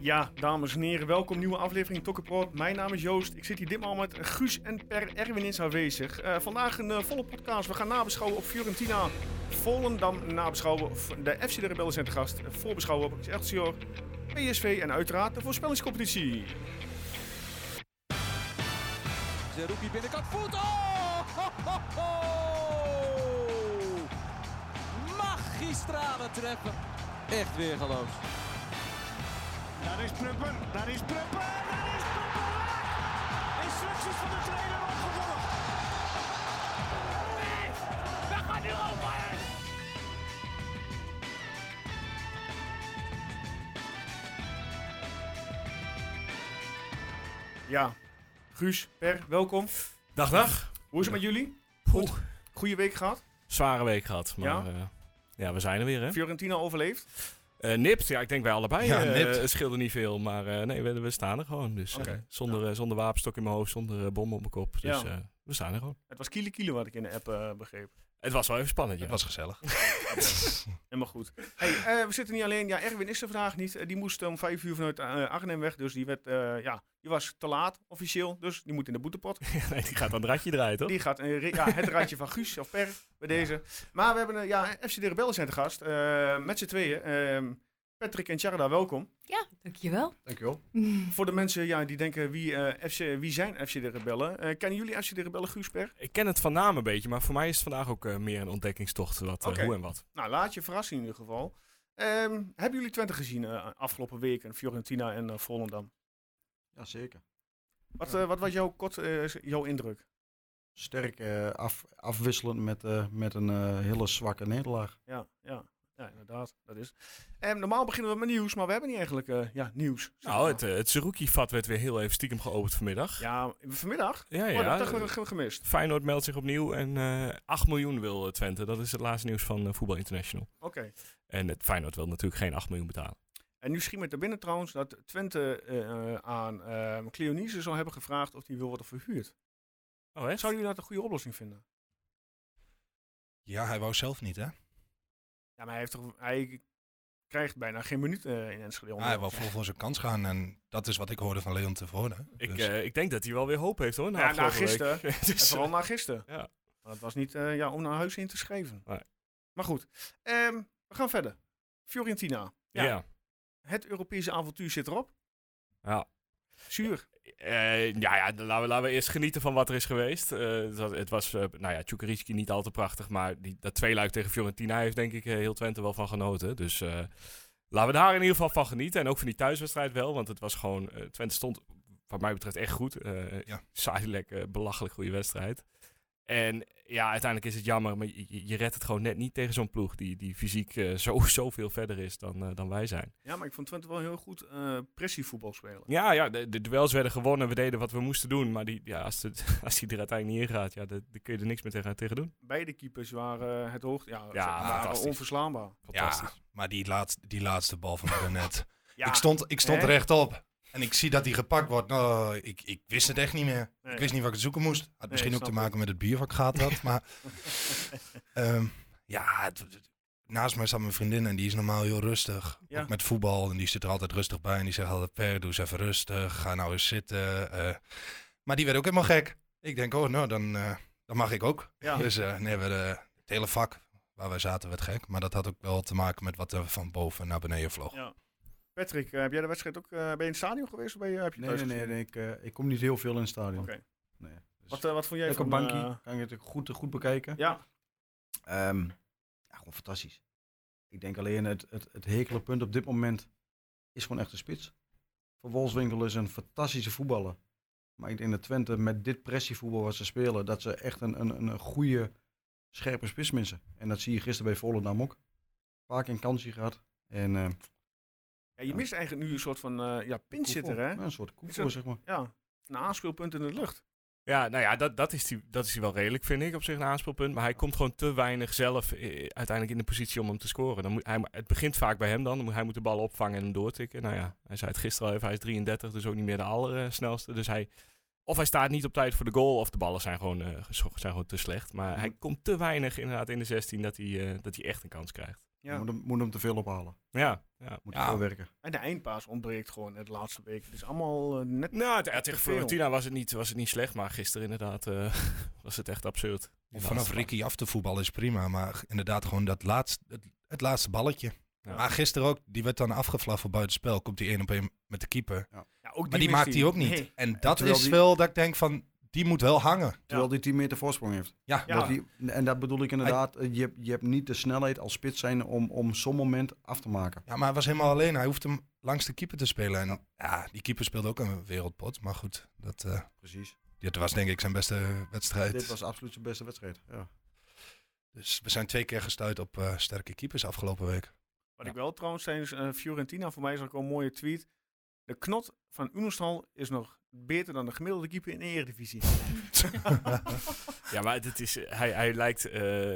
Ja, dames en heren, welkom nieuwe aflevering Tokkenproot. Mijn naam is Joost. Ik zit hier ditmaal met Guus en Per Erwin is aanwezig. Uh, vandaag een uh, volle podcast. We gaan nabeschouwen op Fiorentina, Volendam nabeschouwen. De FC de Rebellen zijn te gast. Voorbeschouwen op Excelsior, PSV en uiteraard de voorspellingscompetitie. Zerouki binnenkant voet. Oh! Ho! Magistrale treffen. Echt weer geloof. Daar is Prupper, daar is Prupper, daar is Prupper! Instructies van de trainer opgevolgd. Nee, we gaan nu over! Ja, Guus, Per, welkom. Dag, dag. Hoe is het met jullie? Goed. Goeie week gehad? Zware week gehad, maar ja, uh, ja we zijn er weer hè. Fiorentina overleefd? Uh, nipt, ja, ik denk wij allebei. Ja, uh, het scheelde niet veel, maar uh, nee, we, we, staan er gewoon. Dus okay. zonder, ja. zonder wapenstok in mijn hoofd, zonder bom op mijn kop. Dus ja. we staan er gewoon. Het was kiele kiele wat ik in de app begreep. Het was wel even spannend, ja. Het was gezellig. Helemaal goed. Hey, we zitten niet alleen. Ja, Erwin is er vandaag niet. die moest om vijf uur vanuit Arnhem weg. Dus die, werd, ja, die was te laat officieel. Dus die moet in de boetepot. nee, die gaat aan het radje draaien, toch? Die gaat ja, het radje van Guus of Per bij deze. Maar we hebben, ja, FC de Rebellen zijn te gast. met z'n tweeën. Ehm, Patrick en Charda, welkom. Ja, dankjewel. Dankjewel. Voor de mensen ja, die denken, wie, uh, FC, wie zijn FC de Rebellen? Uh, kennen jullie FC de Rebellen, Guusper? Ik ken het van naam een beetje, maar voor mij is het vandaag ook uh, meer een ontdekkingstocht. Wat, okay. hoe en wat. Nou, laat je verrassen in ieder geval. Um, hebben jullie Twente gezien afgelopen weken? Fiorentina en Volendam? Jazeker. Wat, wat was jouw, kort, jouw indruk? Sterk af, afwisselend met, met een hele zwakke nederlaag. Ja, ja. Dat is. En normaal beginnen we met nieuws, maar we hebben niet eigenlijk uh, ja, nieuws. Nou, het, uh, het Zerouki-vat werd weer heel even stiekem geopend vanmiddag. Ja, vanmiddag? Ja, ja. Oh, dat hebben we gemist. Feyenoord meldt zich opnieuw en uh, 8 miljoen wil Twente. Dat is het laatste nieuws van Voetbal International. Oké. Okay. En het Feyenoord wil natuurlijk geen 8 miljoen betalen. En nu schiet met er binnen trouwens dat Twente aan uh, Cleonise zal hebben gevraagd of die wil worden verhuurd. Oh, echt? Zou jullie dat een goede oplossing vinden? Ja, hij wou zelf niet, hè? Ja, maar hij, heeft toch, hij krijgt bijna geen minuut uh, in Enschede. Ja, hij wil vol voor zijn kans gaan en dat is wat ik hoorde van Leon tevoren. Ik, dus. uh, ik denk dat hij wel weer hoop heeft hoor. Na ja, na gisteren. dus, vooral na gisteren. Ja. Maar het was niet uh, ja, om naar huis in te schrijven. Nee. Maar goed, um, we gaan verder. Fiorentina. Ja. ja. Het Europese avontuur zit erop. Ja. Zuur. Uh, ja, ja laten, we, laten we eerst genieten van wat er is geweest. Uh, het, was, uh, nou ja, niet al te prachtig, maar die, dat tweeluik tegen Fiorentina heeft denk ik heel Twente wel van genoten. Dus laten we daar in ieder geval van genieten. En ook van die thuiswedstrijd wel, want het was gewoon, Twente stond wat mij betreft echt goed. ja. Saai belachelijk goede wedstrijd. En ja, uiteindelijk is het jammer, maar je, je redt het gewoon net niet tegen zo'n ploeg die, die fysiek uh, zo, zoveel verder is dan, uh, dan wij zijn. Ja, maar ik vond Twente wel heel goed uh, pressievoetbal spelen. Ja, ja de, de duels werden gewonnen, we deden wat we moesten doen. Maar die, ja, als, het, als die er uiteindelijk niet in gaat, ja, dan kun je er niks meer tegen, tegen doen. Beide keepers waren het hoogte, ja, ja waren onverslaanbaar. Fantastisch. Ja, maar die laatste, die laatste bal van ja. Ik stond, ik stond rechtop. En ik zie dat hij gepakt wordt. Nou, ik, ik wist het echt niet meer. Nee. Ik wist niet wat ik zoeken moest. Had misschien ook te maken met het bier wat ik gehad had. maar um, ja, het, naast mij staat mijn vriendin en die is normaal heel rustig. Ja. Ook met voetbal. En die zit er altijd rustig bij. En die zegt altijd, Per, doe eens even rustig. Ga nou eens zitten. Uh, maar die werd ook helemaal gek. Ik denk, oh, nou, dan, uh, dan mag ik ook. Ja. Dus uh, nee, we, het hele vak waar wij zaten werd gek. Maar dat had ook wel te maken met wat er van boven naar beneden vloog. Ja. Patrick, uh, heb jij de wedstrijd ook, uh, ben je in het stadion geweest of ben je, heb je nee, nee, nee, nee, ik, uh, ik kom niet heel veel in het stadion. Oké. Okay. Nee, dus wat, wat vond jij van... Lekker bankie, kan je het goed, goed bekijken. Ja. Um, ja, gewoon fantastisch. Ik denk alleen het, het, het hekele punt op dit moment is gewoon echt de spits. Van Wolfswinkel is een fantastische voetballer. Maar ik denk dat Twente met dit pressievoetbal wat ze spelen, dat ze echt een, een, een goede, scherpe spits missen. En dat zie je gisteren bij Volendam ook. Vaak een kansje gehad. En uh, ja, je mist eigenlijk nu een soort van uh, ja, pinchitter, hè? Ja, een soort koepel, zeg maar. Ja, een aanspeelpunt in de lucht. Ja, nou ja, dat, dat, is die, dat is die wel redelijk, vind ik, op zich een aanspeelpunt. Maar hij komt gewoon te weinig zelf uh, uiteindelijk in de positie om hem te scoren. Dan moet, hij, het begint vaak bij hem dan. dan moet, hij moet de bal opvangen en hem doortikken. Nou ja, hij zei het gisteren al even, hij is 33, dus ook niet meer de allersnelste. Dus hij, of hij staat niet op tijd voor de goal, of de ballen zijn gewoon, uh, zijn gewoon te slecht. Maar hij komt te weinig inderdaad in de 16 dat hij, dat hij echt een kans krijgt. Ja. Moet, hem, moet hem te veel ophalen. Ja, ja. Moet ja. veel werken. En de eindpaas ontbreekt gewoon in de laatste week. Het is allemaal uh, net. Nou, tegen Fiorentina was het, niet, was het niet slecht, maar gisteren inderdaad uh, was het echt absurd. Vanaf Ricky af te voetballen is prima, maar inderdaad gewoon dat laatste, het, het laatste balletje. Ja. Maar gisteren ook, die werd dan afgevlacht voor buitenspel. Komt die één op één met de keeper. Ja. Ja, ook die maar die maakt hij ook niet. Nee. En dat is die... wel dat ik denk van, die moet wel hangen. Terwijl die 10 meter voorsprong heeft. Ja. ja. Die, en dat bedoel ik inderdaad. Hij, je, je hebt niet de snelheid als spits zijn om, om zo'n moment af te maken. Ja, maar hij was helemaal alleen. Hij hoeft hem langs de keeper te spelen. En ja, die keeper speelde ook een wereldpot. Maar goed, dat, uh, Precies. dit was denk ik zijn beste wedstrijd. Dit was absoluut zijn beste wedstrijd, ja. Dus we zijn twee keer gestuurd op uh, sterke keepers afgelopen week. Wat ik wel trouwens uh, Fiorentina, voor mij is ook een mooie tweet. De knot van Unostal is nog beter dan de gemiddelde keeper in de Eredivisie. ja, maar het is, hij, hij lijkt, uh,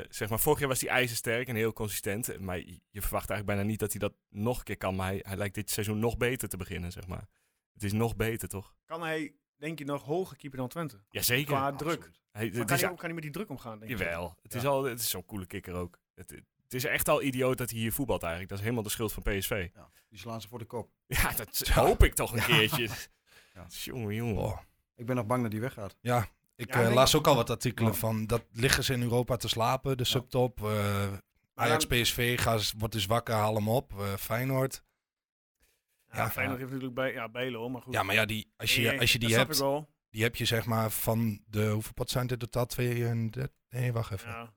zeg maar, vorig jaar was hij ijzersterk en heel consistent. Maar je verwacht eigenlijk bijna niet dat hij dat nog een keer kan. Maar hij, hij lijkt dit seizoen nog beter te beginnen, zeg maar. Het is nog beter, toch? Kan hij, denk je, nog hoger keeper dan Twente? Jazeker. Qua druk. Hij, kan, hij, kan hij met die druk omgaan, denk Jawel. Het, is al, het is zo'n coole kikker ook. Het, het is echt al idioot dat hij hier voetbalt eigenlijk. Dat is helemaal de schuld van PSV. Ja, die slaan ze voor de kop. Ja, dat hoop ik toch een keertje. Ja. Jongen, jongen. Oh. Ik ben nog bang dat hij weggaat. Ja, ik ja, uh, las ook al wat artikelen van dat liggen ze in Europa te slapen, de subtop. Uh, Ajax, PSV, ga, wordt dus wakker, haal hem op. Uh, Feyenoord. Ja, Feyenoord heeft natuurlijk bij, ja, Bijlo, maar goed. Ja, maar ja, die, als je, als je die hebt, die heb je zeg maar van de, hoeveel pot zijn dit totaal? 32? Nee, wacht even. Ja.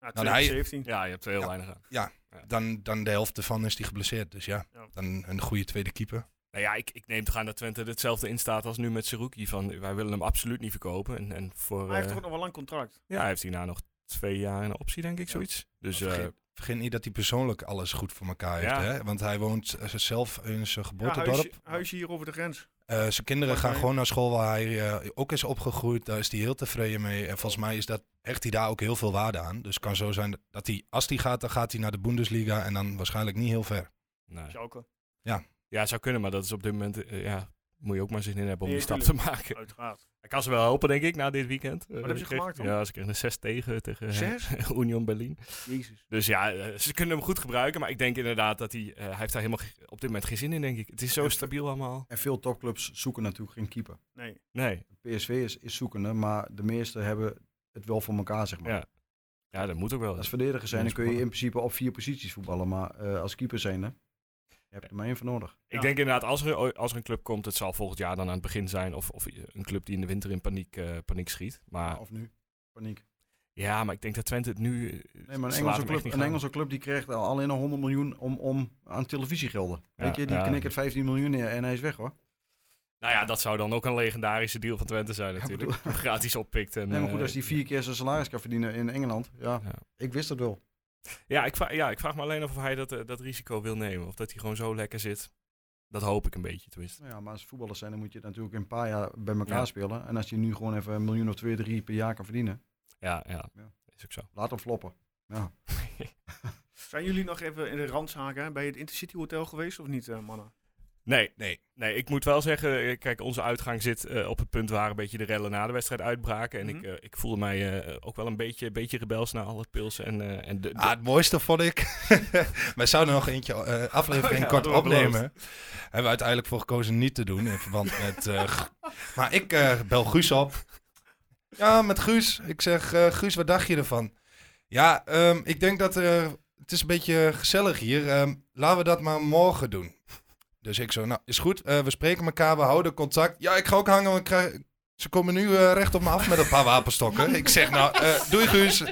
Ja, nou, hij, 17. ja, je hebt er heel weinig aan. Ja, Dan, dan de helft ervan is die geblesseerd. Dus ja, dan een goede tweede keeper. Nou ja, ik, ik neem toch aan dat Twente hetzelfde instaat als nu met Seruki. Van, wij willen hem absoluut niet verkopen. En, en voor, hij heeft toch nog wel lang contract? Ja, hij heeft hierna nog twee jaar een optie, denk ik, zoiets. Dus, vergeet, uh, vergeet, niet dat hij persoonlijk alles goed voor elkaar heeft. Hè? Want hij woont uh, zelf in zijn geboortedorp. Ja, huisje, huisje hier over de grens. Uh, zijn kinderen gaan gewoon naar school waar hij ook is opgegroeid. Daar is hij heel tevreden mee. En volgens mij is dat, hecht hij daar ook heel veel waarde aan. Dus het kan zo zijn dat hij, als hij gaat, dan gaat hij naar de Bundesliga. En dan waarschijnlijk niet heel ver. Nee. Ja. Ja, zou kunnen, maar dat is op dit moment, uh, ja, moet je ook maar zin in hebben om die stap te maken. Uiteraard. Ik kan ze wel helpen, denk ik, na dit weekend. Wat uh, heb je kreeg, gemaakt dan? Ja, ze kregen een 6 tegen, tegen zes? Union Berlin. Jezus. Dus ja, uh, ze kunnen hem goed gebruiken, maar ik denk inderdaad dat hij, hij heeft daar helemaal op dit moment geen zin in, denk ik. Het is zo en stabiel allemaal. En veel topclubs zoeken natuurlijk geen keeper. Nee. Nee. PSV is, is zoekende, maar de meeste hebben het wel voor elkaar, zeg maar. Ja. Ja, dat moet ook wel. Als verdediger zijn, dan kun je in principe op vier posities voetballen, maar als keeper zijn, hè, je hebt er maar één voor nodig. Ik denk inderdaad, als er, als er een club komt, het zal volgend jaar dan aan het begin zijn. Of, of een club die in de winter in paniek, uh, paniek schiet. Maar, of nu, paniek. Ja, maar ik denk dat Twente het nu... Nee, maar een Engelse, club, een Engelse club die krijgt alleen nog 100 miljoen om, om aan televisiegelden. Ja, Weet je, die ja. knikkert 15 miljoen neer en hij is weg hoor. Nou ja, dat zou dan ook een legendarische deal van Twente zijn natuurlijk. Ja, Gratis oppikt. En, nee, maar goed, als hij vier keer zijn salaris kan verdienen in Engeland. Ja, ja. ik wist het wel. Ja ik, vraag, ja, ik vraag me alleen of hij dat, dat risico wil nemen. Of dat hij gewoon zo lekker zit. Dat hoop ik een beetje, tenminste. Nou ja, maar als voetballers zijn, dan moet je natuurlijk een paar jaar bij elkaar spelen. En als je nu gewoon even een miljoen of twee, drie per jaar kan verdienen. Ja, ja. ja. is ook zo. Laat hem floppen. Ja. zijn jullie nog even in de randzaken bij het Intercity Hotel geweest of niet, uh, mannen? Nee, nee, nee. Ik moet wel zeggen, eh, kijk, onze uitgang zit uh, op het punt waar een beetje de rellen na de wedstrijd uitbraken. En mm -hmm. ik, uh, ik voelde mij uh, ook wel een beetje, beetje rebels na al het pilsen. En, en de, de... Ah, het mooiste vond ik. Wij zouden nog eentje aflevering oh, ja, kort opnemen. Hebben we uiteindelijk voor gekozen niet te doen in verband met. maar ik bel Guus op. Ja, met Guus. Ik zeg, Guus, wat dacht je ervan? Ja, um, ik denk dat het is een beetje gezellig hier. Um, laten we dat maar morgen doen. Dus ik zo, nou, is goed. Uh, we spreken elkaar, we houden contact. Ja, ik ga ook hangen, want krijg... ze komen nu uh, recht op me af met een paar wapenstokken. ik zeg, nou, uh, doei Guus.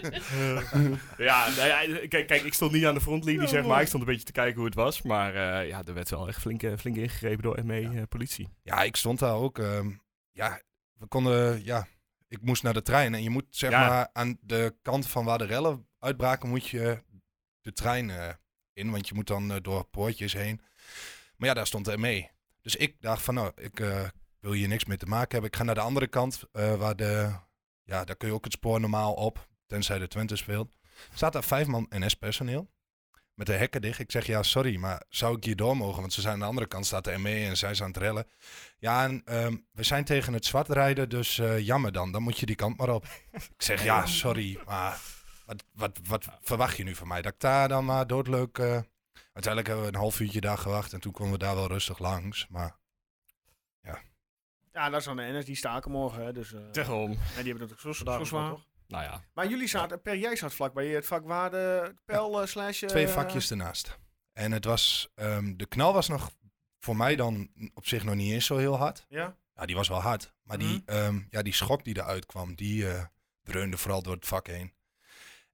ja, nou ja, kijk, kijk, ik stond niet aan de frontlinie, ja, zeg maar. Ik stond een beetje te kijken hoe het was. Maar ja, er werd wel echt flink, flink ingegrepen door ME-politie. Ja. ja. ik stond daar ook. Ehm, ja, we konden, ja, ik moest naar de trein. En je moet, zeg maar, aan de kant van waar de rellen uitbraken, moet je de trein in. Want je moet dan door poortjes heen. Maar ja, daar stond hij mee. Dus ik dacht van, nou, ik uh, wil hier niks mee te maken hebben. Ik ga naar de andere kant, uh, waar de, ja, daar kun je ook het spoor normaal op, tenzij de Twente speelt. Staat daar vijf man NS-personeel met de hekken dicht. Ik zeg, ja, sorry, maar zou ik hier door mogen? Want ze zijn aan de andere kant, staat de ME en zij zijn aan het rellen. Ja, en um, we zijn tegen het zwart rijden, dus uh, jammer dan. Dan moet je die kant maar op. ik zeg, ja, sorry, maar wat, wat, wat verwacht je nu van mij? Dat ik daar dan maar doodleuk... Uh, uiteindelijk hebben we een half uurtje daar gewacht en toen konden we daar wel rustig langs. Maar ja. Ja, dat is dan de NS, die staken morgen. Hè, dus, uh. En die hebben het ook zo, zo zwaar. Toch? Nou ja. Maar jullie zaten, per jij zat vlakbij het vak waar de pijl ja. slash... Twee vakjes ernaast. En het was, um, de knal was nog voor mij dan op zich nog niet eens zo heel hard. Ja? Ja, die was wel hard. Maar die, um, ja, die schok die eruit kwam, die uh, dreunde vooral door het vak heen.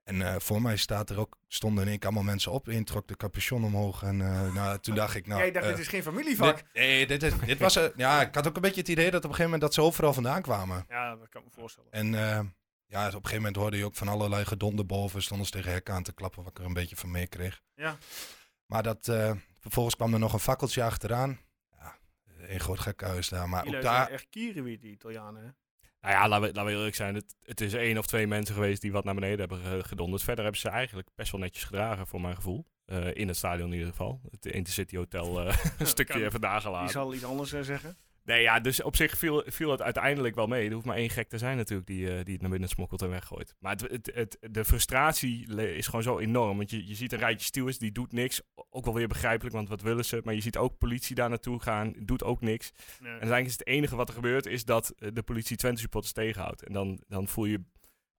En uh, voor mij staat er ook, stonden in één allemaal mensen op. Eén trok de capuchon omhoog. En uh, nou, toen dacht ik, nou... Jij dacht, dit is geen familievak. Dit, nee, dit, is, dit was... ja, ik had ook een beetje het idee dat op een gegeven moment dat ze overal vandaan kwamen. Ja, dat kan ik me voorstellen. En ja, op een gegeven moment hoorde je ook van allerlei gedonder boven. Stonden ze tegen hekken aan te klappen, wat ik er een beetje van meekreeg. Ja. Maar dat, vervolgens kwam er nog een fakkeltje achteraan een groot gekhuis daar. Maar ook daar... echt kieren wie die Italianen, hè? Nou ja, laten we, laten we eerlijk zijn. Het, het is één of twee mensen geweest die wat naar beneden hebben gedonderd. Verder hebben ze eigenlijk best wel netjes gedragen, voor mijn gevoel. Uh, in het stadion in ieder geval. Het Intercity Hotel uh, een stukje even nagelaten. Die zal iets anders uh, zeggen. Nee, ja, dus op zich viel, viel het uiteindelijk wel mee. Er hoeft maar één gek te zijn natuurlijk die, uh, die het naar binnen smokkelt en weggooit. Maar het, het, het, de frustratie is gewoon zo enorm. Want je, je ziet een rijtje stewards, die doet niks. Ook wel weer begrijpelijk, want wat willen ze? Maar je ziet ook politie daar naartoe gaan, doet ook niks. Nee. En uiteindelijk is het enige wat er gebeurt, is dat de politie Twente supporters tegenhoudt. En dan, dan voel je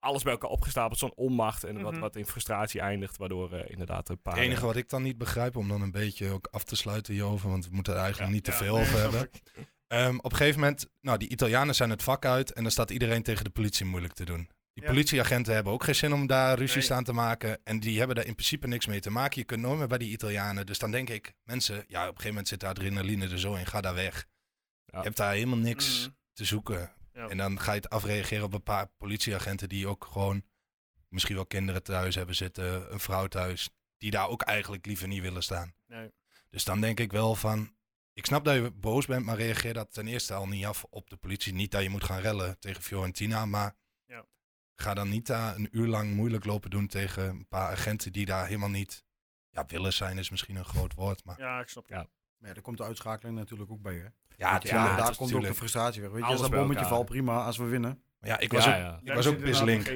alles bij elkaar opgestapeld, zo'n onmacht en mm -hmm. wat, wat in frustratie eindigt, waardoor uh, inderdaad een paar... Het enige wat ik dan niet begrijp, om dan een beetje ook af te sluiten hierover, want we moeten er eigenlijk ja, niet te ja, veel over hebben. Um, op een gegeven moment, nou, die Italianen zijn het vak uit en dan staat iedereen tegen de politie moeilijk te doen. Die ja. politieagenten hebben ook geen zin om daar ruzies nee. aan te maken. En die hebben daar in principe niks mee te maken. Je kunt nooit meer bij die Italianen. Dus dan denk ik, mensen, ja, op een gegeven moment zit de adrenaline er zo in. Ga daar weg. Ja. Je hebt daar helemaal niks mm. te zoeken. Ja. En dan ga je het afreageren op een paar politieagenten die ook gewoon misschien wel kinderen thuis hebben zitten, een vrouw thuis, die daar ook eigenlijk liever niet willen staan. Nee. Dus dan denk ik wel van, ik snap dat je boos bent, maar reageer dat ten eerste al niet af op de politie. Niet dat je moet gaan rellen tegen Fiorentina, maar ja. ga dan niet daar een uur lang moeilijk lopen doen tegen een paar agenten die daar helemaal niet ja, willen zijn, is misschien een groot woord. Maar... Ja, ik snap ja. Maar ja, daar komt de uitschakeling natuurlijk ook bij, hè? Ja, ja, ja daar komt ook de frustratie weg. Weet je, als dat bommetje valt, prima, als we winnen. Maar ja, ik was ook, ik was ook pislink.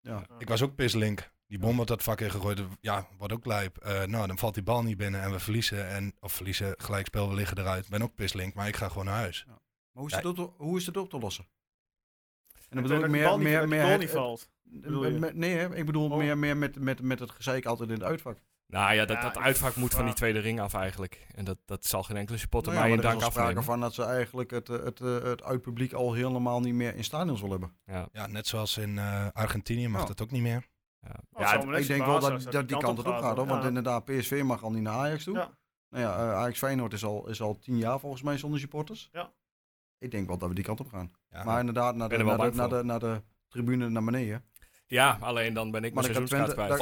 Ja. Ik was ook pislink. Die bom wordt dat vak in gegooid, ja, wordt ook lijp. Uh, nou, dan valt die bal niet binnen en we verliezen. En, of verliezen, gelijkspel, we liggen eruit. Ik ben ook pislink, maar ik ga gewoon naar huis. Ja. Maar hoe is, ja. het op, hoe is het op te lossen? En dan bedoel ik meer... meer, meer niet valt. Nee, hè? ik bedoel oh. meer, meer met, met, met het gezeik altijd in het uitvak. Nou ja, dat, dat uitvak moet van die tweede ring af eigenlijk. En dat, dat zal geen enkele supporter nou ja, mij in dank afnemen. Er is van dat ze eigenlijk het, het, het, het uitpubliek al helemaal niet meer in stadions willen hebben. Ja, ja net zoals in uh, Argentinië mag ja. dat ook niet meer. Ja, ja ik denk wel dat, dat, dat die kant het op gaat. Hoor, want inderdaad, PSV mag al niet naar Ajax toe. Ja. Nou ja, uh, Ajax Feyenoord is al, is al tien jaar volgens mij zonder supporters. Ja. Ik denk wel dat we die kant op gaan. maar inderdaad, naar de, naar de, naar, de, naar de tribune naar beneden. Ja, alleen dan ben ik mijn seizoenskaart kwijt.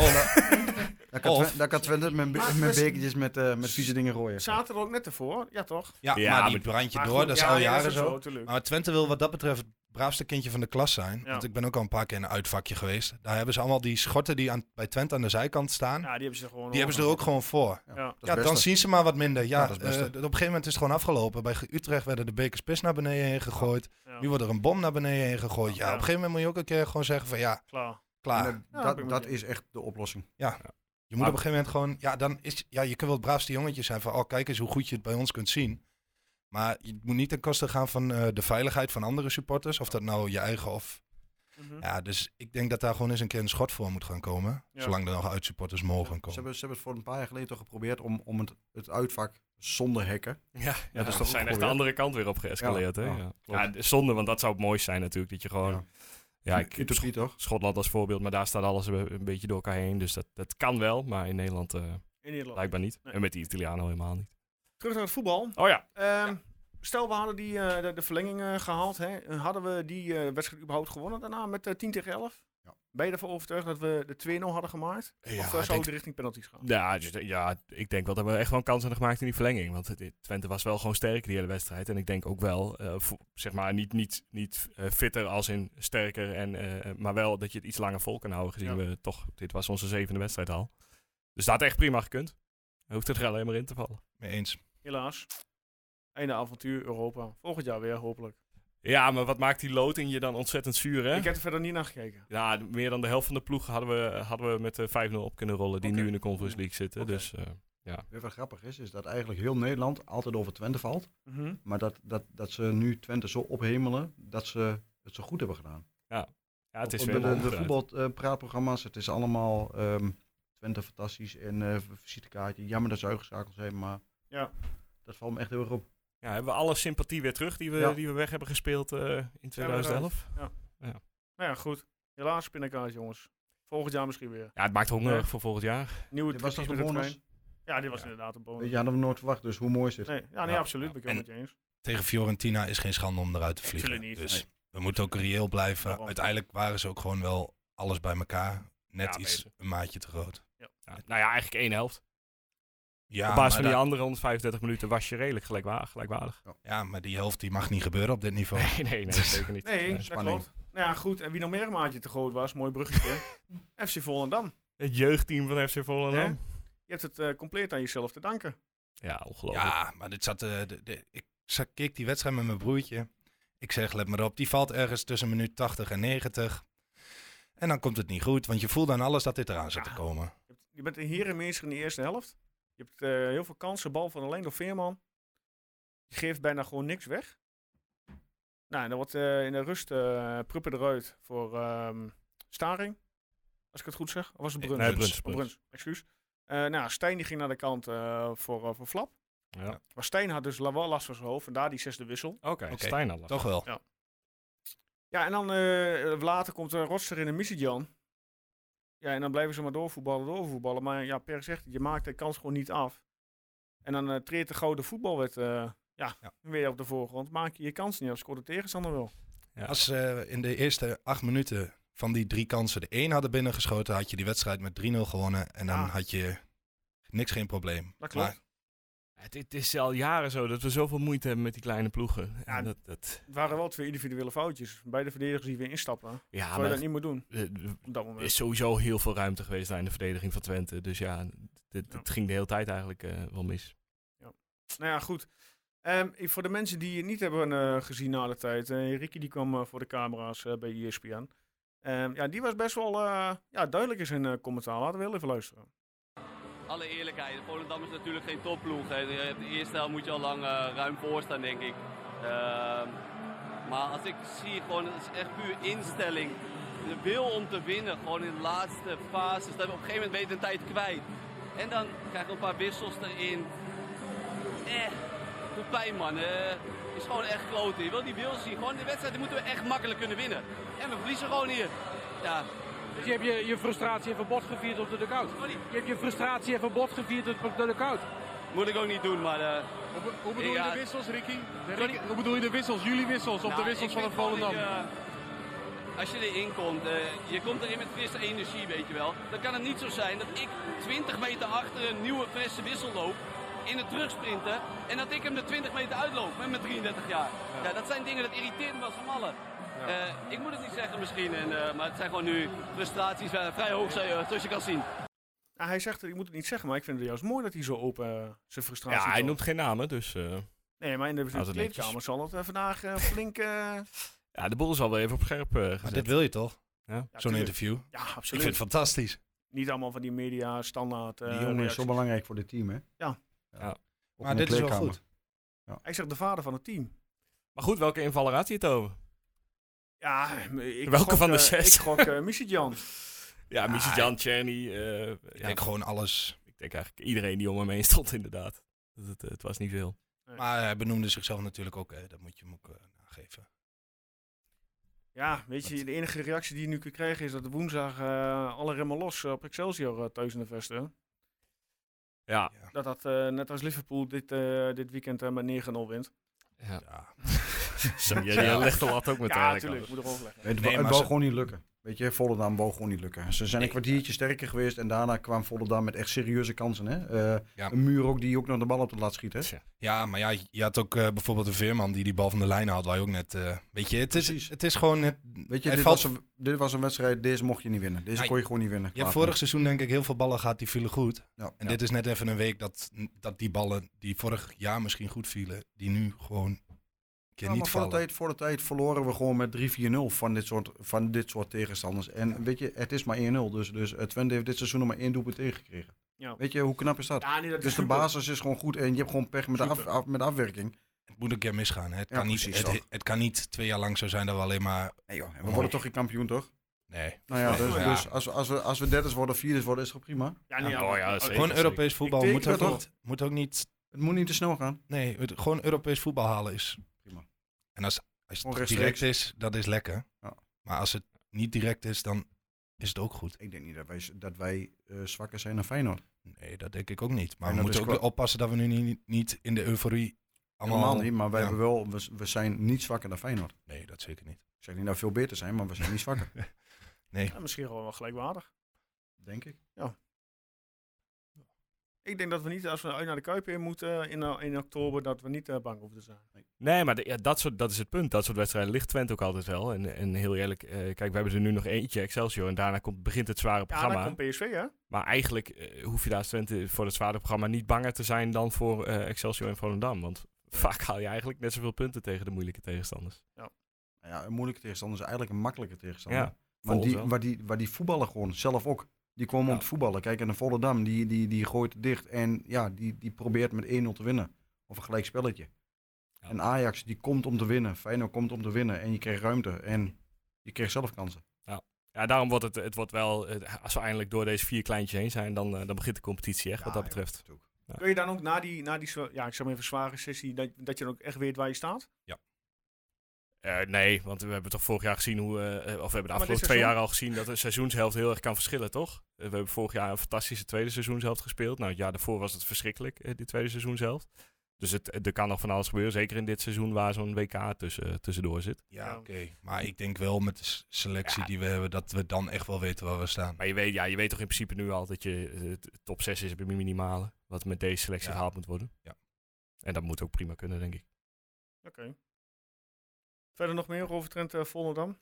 Daar kan, Twente, daar kan Twente met, met bekertjes met, uh, met vieze dingen gooien. Zaten er ook net ervoor, ja toch? Ja, ja maar die brandje door, dat is al jaren zo. zo maar Twente wil wat dat betreft braafste kindje van de klas zijn. Want ik ben ook al een paar keer in een uitvakje geweest. Daar hebben ze allemaal die schotten die aan, bij Twente aan de zijkant staan. Ja, die hebben ze, gewoon die hebben ze er ook gewoon voor. Ja, ja dan zien ze maar wat minder. Ja, uh, op een gegeven moment is het gewoon afgelopen. Bij Utrecht werden de bekers pis naar beneden heen gegooid. Nu wordt er een bom naar beneden heen gegooid. Ja, op een gegeven moment moet je ook een keer gewoon zeggen van ja... Klaar. Klaar. dat, dat is echt de oplossing. Ja. Je moet op een gegeven moment gewoon, ja, dan is, ja, je kunt wel het braafste jongetje zijn van, oh, kijk eens hoe goed je het bij ons kunt zien. Maar je moet niet ten koste gaan van uh, de veiligheid van andere supporters, of dat nou je eigen of. Mm -hmm. Ja, dus ik denk dat daar gewoon eens een keer een schot voor moet gaan komen. Ja. Zolang er nog uitsupporters mogen komen. Ze hebben, ze hebben het voor een paar jaar geleden toch geprobeerd om, om het, het uitvak zonder hekken. Ja, ja, ja dat is toch zijn echt de andere kant weer op geëscaleerd. Ja, hè? Ja. Ja. zonde, want dat zou het mooiste zijn natuurlijk. Dat je gewoon ja, ik, Utopie toch? Schotland als voorbeeld, maar daar staat alles een beetje door elkaar heen. Dus dat, dat kan wel, maar in Nederland, uh, in Nederland. blijkbaar niet. Nee. En met die Italianen helemaal niet. Terug naar het voetbal. Oh ja. Um, ja. Stel, we hadden die, uh, de, de, verlenging uh, gehaald. Hè? Hadden we die wedstrijd überhaupt gewonnen daarna met 10 tegen 11? Ja. Ben je ervan overtuigd dat we de 2-0 hadden gemaakt? Ja, of zou denk... de richting penalties gaan? Ja, dus, ja, ik denk wel dat we echt wel een kans hebben gemaakt in die verlenging. Want het, Twente was wel gewoon sterker die hele wedstrijd. En ik denk ook wel, uh, zeg maar, niet, niet, niet uh, fitter als in sterker. En, uh, maar wel dat je het iets langer vol kan houden. Gezien ja. we toch, dit was onze zevende wedstrijd al. Dus dat had echt prima gekund. Hoeft het er alleen maar in te vallen. Mee eens. Helaas. Einde avontuur Europa. Volgend jaar weer, hopelijk. Ja, maar wat maakt die loting je dan ontzettend zuur, hè? Ik heb er verder niet naar gekeken. Ja, meer dan de helft van de ploeg hadden we, hadden we met de 5-0 op kunnen rollen, die nu in de Conference League zitten. Dus uh, ja. Weer wat grappig is, is dat eigenlijk heel Nederland altijd over Twente valt. Mhm. Maar dat, dat, dat ze nu Twente zo ophemelen dat ze het zo goed hebben gedaan. ja, het is Op weer de, voetbalpraatprogramma's, het is allemaal ehm, Twente fantastisch en eh visitekaartje. Jammer dat ze uitgeschakeld zijn, maar Ja. dat valt me echt heel erg op. Ja, hebben we alle sympathie weer terug die we, Ja. die we weg hebben gespeeld eh, in 2011? Nou ja, goed. Helaas pindakaas, jongens. Volgend jaar misschien weer. Ja, het maakt hongerig Ja. voor volgend jaar. Nieuwe Dit was toch de de bonus? Ja, dit was Ja. inderdaad een bonus. Weet je, hadden we nooit verwacht, dus hoe mooi is dit? Nee, ja, nee Ja. absoluut. Ben ik je eens. Tegen Fiorentina is geen schande om eruit te vliegen. Niet. Dus Nee. we moeten ook reëel blijven. Uiteindelijk waren ze ook gewoon wel alles bij elkaar. Net Ja, iets een maatje te groot. Ja, nou ja, eigenlijk één helft. Ja, Op basis maar van die andere 135 minuten was je redelijk gelijkwaardig. gelijkwaardig. ja, maar die helft die mag niet gebeuren op dit niveau. Nee, nee, nee, zeker niet. Nee, dat spanning. klopt. Nou ja, goed. En wie nog meer een maatje te groot was, mooi bruggetje. FC Volendam. Het jeugdteam van FC Volendam. Je hebt het eh, compleet aan jezelf te danken. Ja, ongelooflijk. Ja, maar dit zat, eh, de, de- ik zat, keek die wedstrijd met mijn broertje. Ik zeg, let maar op, die valt ergens tussen minuut 80 en 90. En dan komt het niet goed, want je voelt aan alles dat dit eraan zit te komen. Je bent een herenmeester in de eerste helft. Je hebt eh, heel veel kansen. Bal van alleen door Veerman. Je geeft bijna gewoon niks weg. Nou, en dan wordt eh, in de rust eh Pruppen eruit voor ehm, Staring. Als ik het goed zeg. Of was het Bruns? Nee, Bruns. Oh, Bruns, excuus. Eh, nou, Stijn die ging naar de kant eh, voor, voor Flap. Ja. Maar Stijn had dus la- wel last van zijn hoofd. Vandaar die zesde wissel. Oké, Oké, Stijn had last. Toch wel. Ja, en dan eh, later komt uh, Rotster in de Missidjan. Ja, en dan blijven ze maar doorvoetballen, doorvoetballen. Maar ja, Per zegt, je maakt de kans gewoon niet af. En dan eh, treedt de gouden voetbalwet eh, ja, Ja. weer op de voorgrond. Maak je je kans niet af, scoort de tegenstander wel. Ja. Als ze in de eerste acht minuten van die drie kansen de één hadden binnengeschoten, had je die wedstrijd met 3-0 gewonnen. En dan Ja. had je niks geen probleem. Dat klopt. Maar Het, het is al jaren zo dat we zoveel moeite hebben met die kleine ploegen. Ja, En dat, dat, Het waren wel twee individuele foutjes. Beide verdedigers die weer instappen. ja, Zou je maar dat niet moeten doen eh, er is sowieso heel veel ruimte geweest daar in de verdediging van Twente. Dus ja, het, Ja. ging de hele tijd eigenlijk eh, wel mis. Nou ja, goed. Ehm, voor de mensen die het niet hebben eh, gezien na de tijd. Ricky die kwam voor de camera's bij ESPN. Ehm, ja, die was best wel ja, duidelijk in zijn commentaar. Laten we heel even luisteren. Alle eerlijkheid, Volendam is natuurlijk geen topploeg. De de eerste helft moet je al lang eh, ruim voor staan, denk ik. Ehm, maar als ik zie, gewoon, het is echt puur instelling. De wil om te winnen, gewoon in de laatste fases. Dat we op een gegeven moment je de tijd kwijt. En dan krijg je een paar wissels erin. Eh, doet pijn man. Eh, is gewoon echt kloten. Je wil die wil zien. Gewoon die wedstrijd moeten we echt makkelijk kunnen winnen. En we verliezen gewoon hier. Ja, Dus je hebt je, je frustratie even bot gevierd op de dugout. Sorry. Je hebt je frustratie even bot gevierd op de dugout. moet ik ook niet doen, maar... eh, Hoe, hoe bedoel Ja. je de wissels, Ricky? De Sorry? Ricky- Hoe bedoel je de wissels? Jullie wissels of Nou, de wissels ik van gewoon Volendam? je, als je erin komt, eh, je komt erin met frisse energie, weet je wel. Dan kan het niet zo zijn dat ik 20 meter achter een nieuwe frisse wissel loop. In het terugsprinten. En dat ik hem de 20 meter uitloop met mijn 33 jaar. Ja. dat zijn dingen dat irriteert me als van allen. Eh, ik moet het niet zeggen misschien, en, eh, maar het zijn gewoon nu frustraties vrij hoog, zoals je kan zien. Ja, hij zegt, ik moet het niet zeggen, maar ik vind het juist mooi dat hij zo open eh, zijn frustratie Ja, hij noemt geen namen, dus eh, Nee, maar in de het kleedkamer zal het vandaag eh, flink... ja, de boel is al wel even op scherp eh, Maar gezet. dit wil je toch? Ja. ja, Zo'n interview. Ja, Ik absoluut. vind het fantastisch. Niet allemaal van die media standaard eh Die jongen is zo belangrijk voor dit team, hè? Ja. Ja. Maar dit is wel goed. Hij zegt de vader van het team. Maar goed, welke invaller had hij het over? Ja, ik Welke gok, van de eh, zes? Ik gok uh, Misitjan. Ja, Ja, Michijan, Czerny. eh, Ik ja, denk gewoon alles. ik denk eigenlijk iedereen die om hem heen stond, inderdaad. Dat Het, het was niet veel. Maar hij benoemde zichzelf natuurlijk ook. Hè. Dat moet je hem ook eh, nageven. Ja, weet je, de enige reactie die je nu kunt krijgen is dat woensdag eh, alle remmen los op Excelsior eh, thuis in de vesten. Ja. Dat dat eh, net als Liverpool dit, eh, dit weekend eh, met 9-0 wint. ja. Ja. Zo, je, je legt de lat ook met Ja, natuurlijk. Moet leggen. Het, Nee, wou- het maar wou ze- gewoon niet lukken. Weet je, Volendam wou gewoon niet lukken. Ze zijn Nee. een kwartiertje sterker geweest en daarna kwam Volendam met echt serieuze kansen. Hè? Eh, Ja. Een muur ook die ook nog de bal op de lat schiet. Hè? Ja, maar ja, je had ook eh, bijvoorbeeld een Veerman die die bal van de lijn had. Waar je ook net. eh, weet je, het is, Precies. het is gewoon. Het, Weet je, dit valt- was, een, dit was een wedstrijd, deze mocht je niet winnen. Deze Ja, kon je gewoon niet winnen. je hebt Klaar. vorig seizoen denk ik heel veel ballen gehad die vielen goed. Ja, En ja. dit is net even een week dat, dat die ballen die vorig jaar misschien goed vielen, die nu gewoon Ja, niet maar voor de, tijd, voor de tijd verloren we gewoon met 3-4-0 van dit soort, van dit soort tegenstanders. En weet je, het is maar 1-0. Dus, dus Twente heeft dit seizoen nog maar één doelpunt tegengekregen. Ja. Weet je, hoe knap is dat? Ja, nee, dat is dus de basis is gewoon goed en je hebt gewoon pech met de, af, met de afwerking. Het moet een keer misgaan. hè. Het, Ja, kan niet, het, het kan niet twee jaar lang zo zijn dat we alleen maar... Nee joh, en we worden toch geen kampioen, toch? Nee. Nou ja, dus, Ja. dus als, we- als, we, als we derdes worden of vierdes worden, is het toch prima? Ja, nee, Ja, oh ja, maar- zeker. Gewoon Europees voetbal moet ook, niet, moet ook niet... Het moet niet te snel gaan. Nee, het- gewoon Europees voetbal halen is. En als, als het direct is, dat is lekker. Ja. Maar als het niet direct is, dan is het ook goed. Ik denk niet dat wij, dat wij eh, zwakker zijn dan Feyenoord. Nee, dat denk ik ook niet. Maar we moeten ook oppassen dat we nu niet, niet in de euforie allemaal... Niet, maar wij ja. hebben wel, we, we zijn niet zwakker dan Feyenoord. Nee, dat zeker niet. Ik zeg niet dat we veel beter zijn, maar we zijn niet zwakker. Ja, misschien gewoon wel gelijkwaardig. denk ik. Ik denk dat we niet, als we uit naar de Kuip in moeten in, eh, in oktober, dat we niet eh, bang hoeven te zijn. Nee, maar de- ja, dat, soort, dat is het punt. Dat soort wedstrijden ligt Twente ook altijd wel. En, en heel eerlijk, eh, kijk, we hebben er nu nog eentje, Excelsior. En daarna komt, begint het zware Ja, programma. dan komt PSV, hè? Maar eigenlijk eh, hoef je daar als Twente voor het zware programma niet banger te zijn dan voor eh, Excelsior en Volendam. Want vaak haal je eigenlijk net zoveel punten tegen de moeilijke tegenstanders. Nou Ja, een moeilijke tegenstander is eigenlijk een makkelijke tegenstander. Ja, maar die, waar, die, waar die voetballen gewoon zelf ook. Die komen om Ja. te voetballen. Kijk, en de Volendam, die, die, die gooit het dicht. En ja, die, die probeert met 1-0 te winnen. Of een gelijk spelletje. Ja. En Ajax, die komt om te winnen. Feyenoord komt om te winnen. En je krijgt ruimte. En je krijgt zelf kansen. Ja, daarom wordt het, het wordt wel, als we eindelijk door deze vier kleintjes heen zijn, dan, eh, dan begint de competitie echt wat dat Ja, betreft. joh, Kun je dan ook na die, na die ja, ik zeg maar even zware sessie, dat, dat je dan ook echt weet waar je staat? Eh, nee, want we hebben toch vorig jaar gezien hoe, eh, of we hebben de afgelopen twee seizoen- jaar al gezien dat de seizoenshelft heel erg kan verschillen, toch? We hebben vorig jaar een fantastische tweede seizoenshelft gespeeld. Nou, het jaar daarvoor was het verschrikkelijk, die tweede seizoenshelft. Dus het, er kan nog van alles gebeuren, zeker in dit seizoen waar zo'n WK tussen, tussendoor zit. Ja, oké. Maar ik denk wel met de selectie Ja. die we hebben, dat we dan echt wel weten waar we staan. Maar je weet, ja, je weet toch in principe nu al dat je top 6 is het minimale, wat met deze selectie Ja. gehaald moet worden. Ja. En dat moet ook prima kunnen, denk ik. Oké. Verder nog meer over Trent uh, Volendam?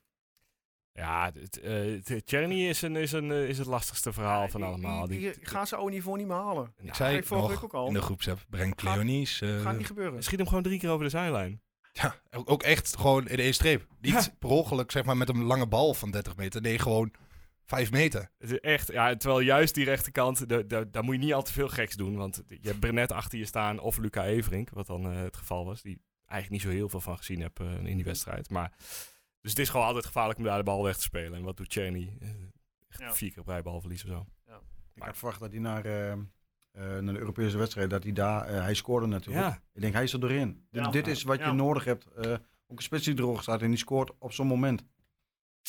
Ja, het, eh, het- Tjerni is, een, is, een, eh, is het lastigste verhaal van allemaal. Die, Die, die, gaat zijn oude niveau niet meer halen. Ik Nou, zei ik het vorige nog week ook al. in de groepsapp, breng Gaat- Cleonice. eh, gaat niet gebeuren. schiet hem gewoon drie keer over de zijlijn. ja, ook echt gewoon in één streep. Niet Ja. per ongeluk zeg maar met een lange bal van 30 meter. Nee, gewoon 5 meter. Het is echt, ja, terwijl juist die rechterkant, da- daar moet je niet al te veel geks doen. Want je hebt Brenet achter je staan of Luca Everink, wat dan eh, het geval was. Die eigenlijk niet zo heel veel van gezien heb eh, in die wedstrijd. Maar, dus het is gewoon altijd gevaarlijk om daar de bal weg te spelen. En wat doet Cherny? echt Ja. vier keer op rij balverlies of zo. Ik had verwacht dat hij naar, eh, eh, naar de Europese wedstrijd, dat hij daar, eh, hij scoorde natuurlijk. Ja, Ik denk, hij is er doorheen. Dit- Ja. dit is wat Ja. je nodig hebt. eh ook een spits die droog staat en die scoort op zo'n moment.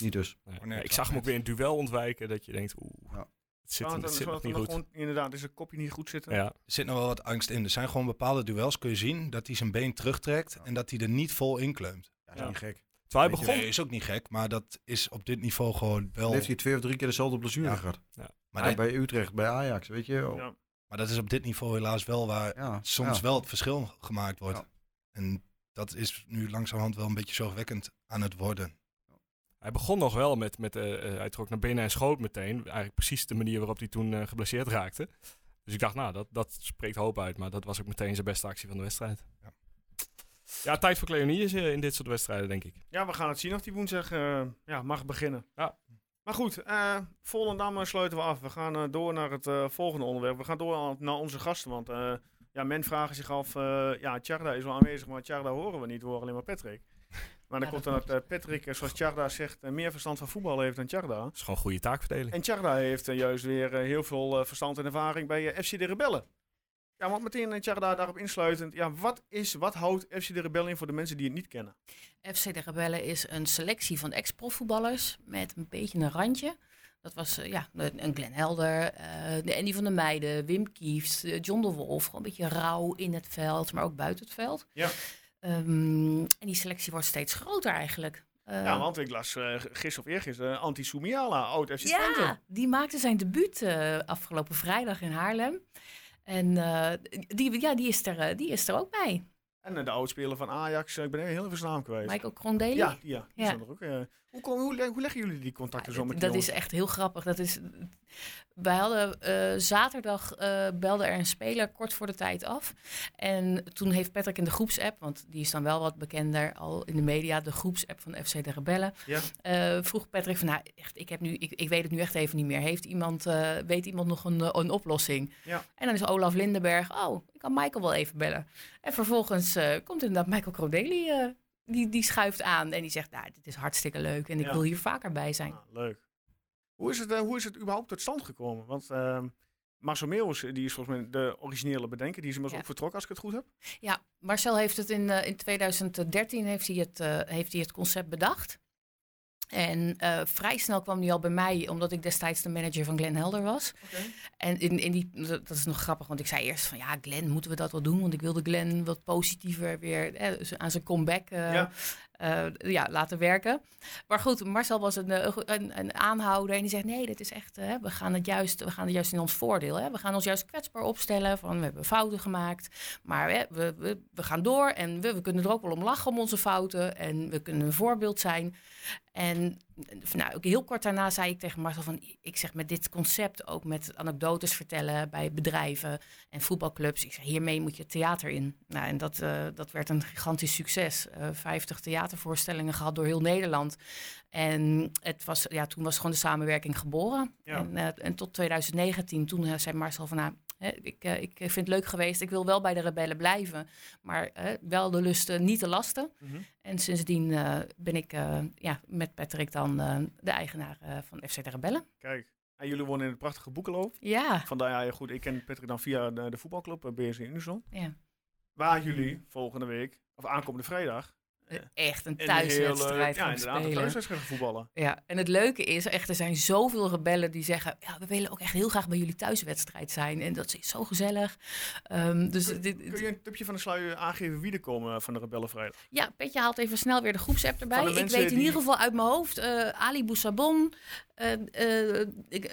Niet dus. nee. Nee, Ja, ik zag hem ook weer in duel ontwijken. Dat je denkt, oeh, Ja. Zit, Ja, het zit nog niet er goed. gewoon- inderdaad, is zijn kopje niet goed zitten. Ja, Er zit nog wel wat angst in. Er zijn gewoon bepaalde duels, kun je zien, dat hij zijn been terugtrekt en dat hij er niet vol in kleumt. Ja, dat is Ja. niet gek. terwijl hij Weet je, begon. Nee, is ook niet gek, maar dat is op dit niveau gewoon wel... Dan heeft hij twee of drie keer dezelfde blessure Ja. gehad. Maar, dat, bij Utrecht, bij Ajax, weet je. Oh, Ja. maar dat is op dit niveau helaas wel waar Ja, soms ja. wel het verschil gemaakt wordt. Ja. En dat is nu langzamerhand wel een beetje zorgwekkend aan het worden. Hij begon nog wel met, met eh, eh, hij trok naar binnen en schoot meteen. Eigenlijk precies de manier waarop hij toen eh, geblesseerd raakte. Dus ik dacht, nou, dat, dat spreekt hoop uit. Maar dat was ook meteen zijn beste actie van de wedstrijd. Ja. Ja, tijd voor Cleonius eh, in dit soort wedstrijden, denk ik. Ja, we gaan het zien of die woensdag ja, mag beginnen. Ja. Maar goed, eh Volendam sluiten we af. We gaan door naar het volgende onderwerp. We gaan door naar onze gasten. Want eh, ja, men vraagt zich af, ja, Tjarda is wel aanwezig, maar Tjarda horen we niet. We horen alleen maar Patrick. Maar dan Ja, komt dat dan dat eh, Patrick, eh, zoals Tjarda zegt, eh, meer verstand van voetbal heeft dan Tjarda. Dat is gewoon goede taakverdeling. En Tjarda heeft juist weer heel veel verstand en ervaring bij FC de Rebellen. Ja, want meteen uh, Tjarda daarop insluitend. Ja, wat, is, wat houdt FC de Rebellen in voor de mensen die het niet kennen? FC de Rebellen is een selectie van ex-profvoetballers met een beetje een randje. Dat was ja, een Glenn Helder, eh, de Andy van der Meijden, Wim Kieft, John de Wolf. Gewoon een beetje rauw in het veld, maar ook buiten het veld. Ja. Ehm, en die selectie wordt steeds groter eigenlijk. Eh, ja, want ik las uh, gisteren of eergisteren oud FC Twente. ja, die maakte zijn debuut uh, afgelopen vrijdag in Haarlem. En uh, die, ja, die, is er, die is er ook bij. En de oudspeler van Ajax, ik ben heel even zijn naam kwijt. Michael Krondeli? Ja, ja. ja. Ook, hoe, kom, hoe, hoe, leggen jullie die contacten zo met Dat is echt heel grappig. Dat is, wij hadden uh, zaterdag uh, belde er een speler kort voor de tijd af. En toen heeft Patrick in de groepsapp, want die is dan wel wat bekender al in de media, de groepsapp van FC de Rebellen. Ja. Uh, vroeg Patrick van, nou, echt, ik, heb nu, ik, ik weet het nu echt even niet meer. Heeft iemand, weet iemand nog een, een oplossing? Ja. En dan is Olaf Lindenberg, oh, ik kan Michael wel even bellen. En vervolgens komt inderdaad Michael Crodeli die, die schuift aan en die zegt, nou, dit is hartstikke leuk en ik wil hier vaker bij zijn. Ah, leuk. Hoe is, het, uh, hoe is het überhaupt tot stand gekomen? Want uh, Marcel Meeuwis, die is volgens mij de originele bedenker, die is inmiddels ook vertrokken als ik het goed heb. Ja, Marcel heeft het in, uh, in 2013 heeft hij het, heeft hij het concept bedacht. En uh, vrij snel kwam hij al bij mij, omdat ik destijds de manager van Glenn Helder was. Okay. En in, in die, dat is nog grappig, want ik zei eerst van ja, Glenn, moeten we dat wel doen? Want ik wilde Glenn wat positiever weer eh, aan zijn comeback uh, ja. Uh, ja, laten werken. Maar goed, Marcel was een, een, een aanhouder en die zegt nee, dit is echt, hè, we, gaan het juist, we gaan het juist in ons voordeel. Hè. We gaan ons juist kwetsbaar opstellen van we hebben fouten gemaakt, maar hè, we, we, we gaan door en we, we kunnen er ook wel om lachen om onze fouten en we kunnen een voorbeeld zijn. En nou, ook heel kort daarna zei ik tegen Marcel van, ik zeg met dit concept ook met anekdotes vertellen bij bedrijven en voetbalclubs. Ik zeg, hiermee moet je theater in. Nou, en dat, uh, dat werd een gigantisch succes. Uh, 50 theatervoorstellingen gehad door heel Nederland. En het was, ja, toen was gewoon de samenwerking geboren. Ja. En, uh, en, tot 2019, toen zei Marcel van, nou, ik, uh, ik vind het leuk geweest. Ik wil wel bij de rebellen blijven. Maar wel de lusten, niet de lasten. Mm -hmm. En sindsdien uh, ben ik ja, met Patrick dan de eigenaar van FC de Rebellen. Kijk, en jullie wonen in het prachtige Boekelo. Ja. Vandaar, ja, goed, ik ken Patrick dan via de, de voetbalclub BSC Unison. Ja. Waar jullie volgende week, of aankomende vrijdag, echt een thuiswedstrijd ja, inderdaad, een thuiswedstrijd voetballen. Ja, en het leuke is, echt, er zijn zoveel rebellen die zeggen... ja, we willen ook echt heel graag bij jullie thuiswedstrijd zijn. En dat is zo gezellig. Um, dus kun, dit, kun je een tipje van de sluier aangeven wie er komen van de rebellen vrijdag? Ja, Petje haalt even snel weer de groepsapp erbij. Ik weet in ieder geval uit mijn hoofd... Uh, Ali Boussabon, uh, uh,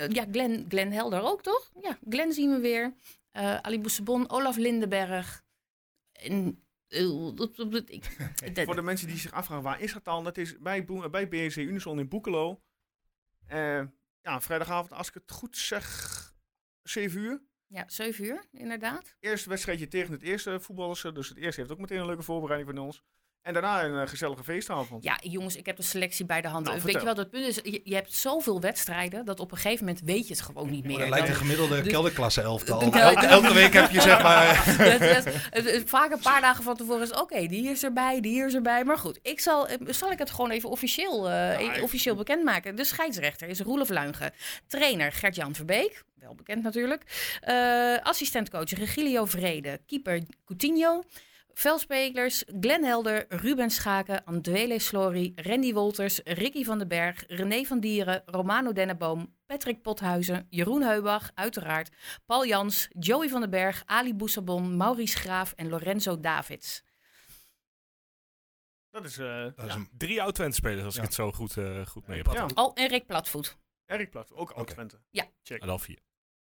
ja, Glenn, Glenn Helder ook, toch? Ja, Glenn zien we weer. Ali Boussabon, Olaf Lindenberg... En Voor de mensen die zich afvragen, waar is het dan? Dat is bij, bij BNC Unison in Boekelo. Uh, ja, vrijdagavond, als ik het goed zeg, 7 uur. Ja, 7 uur, inderdaad. Eerste wedstrijdje tegen het eerste voetballers. Dus het eerste heeft ook meteen een leuke voorbereiding van ons. En daarna een uh, gezellige feestavond. Ja, jongens, ik heb de selectie bij de hand. Nou, weet je wel, het punt is, je, je, hebt zoveel wedstrijden dat op een gegeven moment weet je het gewoon niet meer. Maar lijkt een gemiddelde de, kelderklasse elftal. Elke, elke week heb je zeg maar... dat, dat, vaak een paar dagen van tevoren is, oké, die is erbij, die is erbij. Maar goed, ik zal, eh, zal ik het gewoon even officieel, uh, ja, officieel bekendmaken. De scheidsrechter is Roelof Luinge. Trainer Gert-Jan Verbeek, wel bekend natuurlijk. Uh, assistentcoach Regilio Vrede. Keeper Coutinho. Velspelers Glenn Helder, Ruben Schaken, Andwele Slory, Randy Wolters, Ricky van den Berg, René van Dieren, Romano Denneboom, Patrick Pothuizen, Jeroen Heubach, uiteraard, Paul Jans, Joey van den Berg, Ali Boussabon, Maurice Graaf en Lorenzo Davids. Dat is, uh, dat is een... drie oud-Twente-spelers, als ja. ik het zo goed, uh, goed mee heb. Ja. Al en Rick Platvoet. Erik Platvoet, ook. Okay. Ja. Check. En al vier.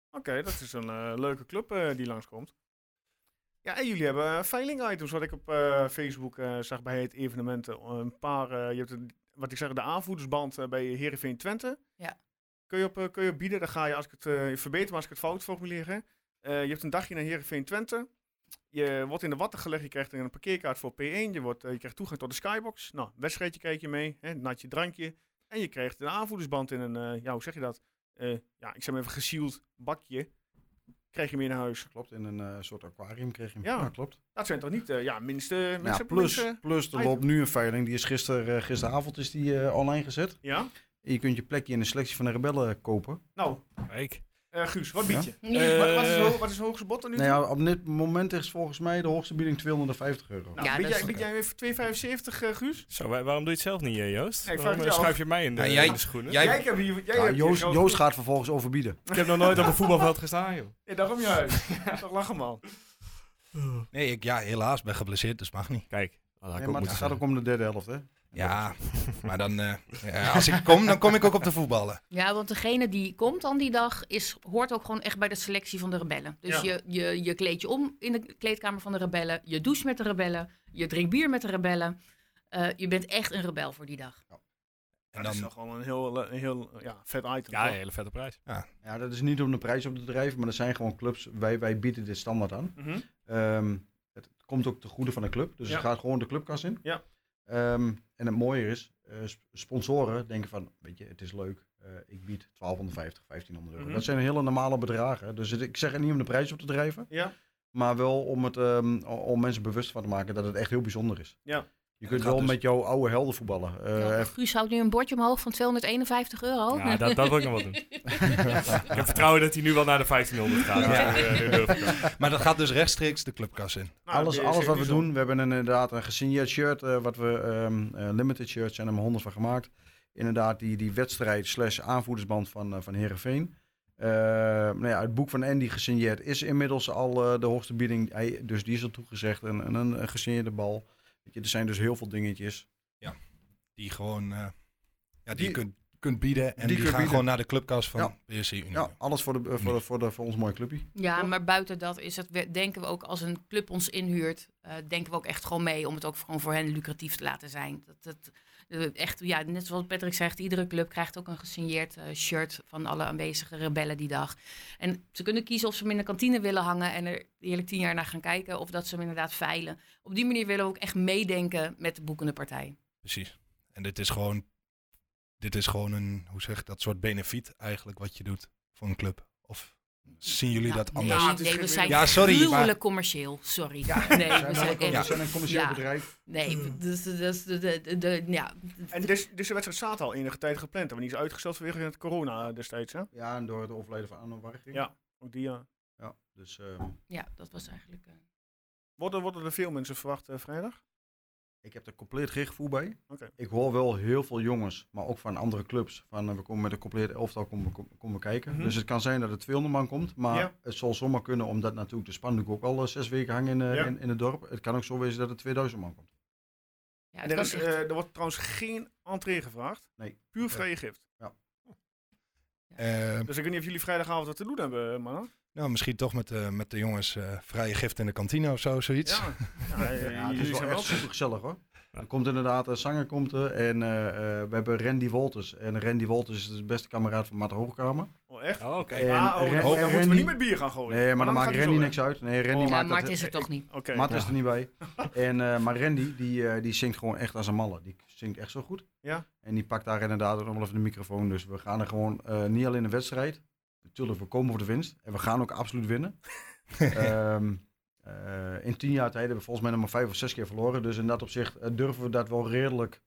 Oké, okay, dat is een uh, leuke club die langskomt. Ja, en jullie hebben veiling items, wat ik op uh, Facebook uh, zag bij het evenement. Een paar, uh, je hebt een, wat ik zeg, de aanvoerdersband bij Heerenveen Twente. Ja. Kun je op, kun je op bieden, dan ga je, als ik het verbeter, maar als ik het fout formuleer. je hebt een dagje naar Heerenveen Twente. Je wordt in de watten gelegd, je krijgt een parkeerkaart voor P1. Je, wordt, je krijgt toegang tot de skybox. Nou, wedstrijdje kijk je mee, hè, natje drankje. En je krijgt een aanvoerdersband in een, ja, hoe zeg je dat? ja, ik zeg maar even gesield bakje krijg je meer naar huis. Klopt, in een uh, soort aquarium kreeg je hem. Ja, ja klopt. Dat zijn toch niet, uh, ja, minste, minste ja, plus, minste, plus, er loopt nu een veiling, die is gister, uh, gisteravond is die online gezet. Ja. En je kunt je plekje in de selectie van de rebellen kopen. Nou, kijk. Uh, Guus, wat bied je? Ja? wat, wat, is het, wat is het hoogste bod nu? Nou ja, op dit moment is volgens mij de hoogste bieding 250 euro. Nou, ja, bied, jij, bied jij weer voor 2,75 uh, Guus? Zo, waarom doe je het zelf niet, Joost? Nee, waarom schuif je mij in de, ja, jij, in de schoenen? Jij, jij, jij, jij, jij ja, Joost, Joost gaat vervolgens overbieden. Ik heb nog nooit op een voetbalveld gestaan, joh. Ja, daarom juist. Toch lachen, man. Nee, ik, ja, helaas ben geblesseerd, dus mag niet. Kijk, nee, maar het gaat ook om de derde helft, hè? Ja, maar dan, uh, ja, als ik kom, dan kom ik ook op de voetballen. Ja, want degene die komt dan die dag, is, hoort ook gewoon echt bij de selectie van de rebellen. Dus je, je, je kleed je om in de kleedkamer van de rebellen, je doucht met de rebellen, je drinkt bier met de rebellen. Uh, je bent echt een rebel voor die dag. Ja. En dan, dat is gewoon een heel, een heel ja, vet item. Ja, een hele vette prijs. Ja. ja, dat is niet om de prijs op te drijven, maar er zijn gewoon clubs. Wij, wij bieden dit standaard aan. Mm -hmm. um, het komt ook te goede van de club. Dus ja. het gaat gewoon de clubkas in. Ja. Um, en het mooie is, uh, sponsoren denken van, weet je, het is leuk. Uh, ik bied 1250, 1500 euro. Mm -hmm. Dat zijn hele normale bedragen. Dus het, ik zeg het niet om de prijs op te drijven. Ja. Maar wel om, het, um, om mensen bewust van te maken dat het echt heel bijzonder is. Ja. Je kunt wel dus... met jouw oude helden voetballen. Uh, ja, Guus houdt nu een bordje omhoog van 251 euro. Ja, dat, dat wil ik nog wel doen. ik heb vertrouwen dat hij nu wel naar de 1500 gaat. Ja. maar dat gaat dus rechtstreeks de clubkas in. Nou, alles alles wat we doen, we hebben inderdaad een gesigneerd shirt, uh, wat we um, uh, limited shirts zijn er maar 100 van gemaakt. Inderdaad, die, die wedstrijd slash aanvoerdersband van, uh, van Heerenveen. nou ja, het boek van Andy gesigneerd is inmiddels al de hoogste bieding. Hij, dus die is al toegezegd. En, en een, een gesigneerde bal. Weet je, er zijn dus heel veel dingetjes. Ja, die gewoon uh, ja, die, die je kunt, kunt bieden. En die, die gaan bieden. gewoon naar de clubkast van ja. PSC Unie. Ja, alles voor, de, voor, de, voor, de, voor ons mooie clubje. Ja, Toch? maar buiten dat is het, denken we ook als een club ons inhuurt, uh, denken we ook echt gewoon mee om het ook gewoon voor hen lucratief te laten zijn. Dat, dat, echt, ja, net zoals Patrick zegt, iedere club krijgt ook een gesigneerd uh, shirt van alle aanwezige rebellen die dag. En ze kunnen kiezen of ze hem in de kantine willen hangen en er eerlijk tien jaar naar gaan kijken, of dat ze hem inderdaad veilen. Op die manier willen we ook echt meedenken met de boekende partij. Precies. En dit is gewoon, dit is gewoon een, hoe zeg ik dat, soort benefiet eigenlijk wat je doet voor een club. Of Zien jullie dat anders? Nee, nee we zijn ja, sorry, gruwelijk maar... commercieel. Sorry. Ja, nee, we zijn, echt, ja. zijn een commercieel ja. bedrijf. Nee, mm. dus, dus de, de, de, de, ja. En dus, dus de wedstrijd staat al enige tijd gepland. Maar die is uitgesteld vanwege het corona destijds, hè? Ja, en door het overlijden van Anno Warging. Ja, ook die, ja. Ja, dus, um... ja dat was eigenlijk... Uh... Worden, worden er veel mensen verwacht uh, vrijdag? Ik heb er compleet geen gevoel bij. Okay. Ik hoor wel heel veel jongens, maar ook van andere clubs. Van uh, we komen met een compleet elftal komen, komen kijken. Mm -hmm. Dus het kan zijn dat het 200 man komt. Maar ja. het zal zomaar kunnen, omdat natuurlijk de spandoek ook al uh, zes weken hangen in, uh, ja. in, in, het dorp. Het kan ook zo wezen dat het 2000 man komt. Ja, er, is, echt... er wordt trouwens geen entree gevraagd. Nee. Puur vrije gift. Ja. dus ik weet niet of jullie vrijdagavond wat te doen hebben, mannen. Nou, misschien toch met, uh, met de jongens uh, vrije gift in de kantine of zo, zoiets. Ja, ja, ja, ja het is wel echt super gezellig hoor. Er komt inderdaad, een zanger komt er en uh, we hebben Randy Wolters. En Randy Wolters is de beste kameraad van Matt Hoogkamer. Oh echt? Oh, oké. Okay. Ah, oh, dan moeten we niet met bier gaan gooien. Nee, maar, dan, dan maakt Randy niks uit. Nee, Randy oh, maakt Mart is er toch niet. Okay. Mart is er niet bij. en, maar Randy, die, die zingt gewoon echt als een malle. Die zingt echt zo goed. Ja. En die pakt daar inderdaad nog wel even de microfoon. Dus we gaan er gewoon niet alleen de wedstrijd natuurlijk, we komen voor de winst. En we gaan ook absoluut winnen. um, uh, in tien jaar tijd hebben we volgens mij nog maar vijf of zes keer verloren. Dus in dat opzicht uh, durven we dat wel redelijk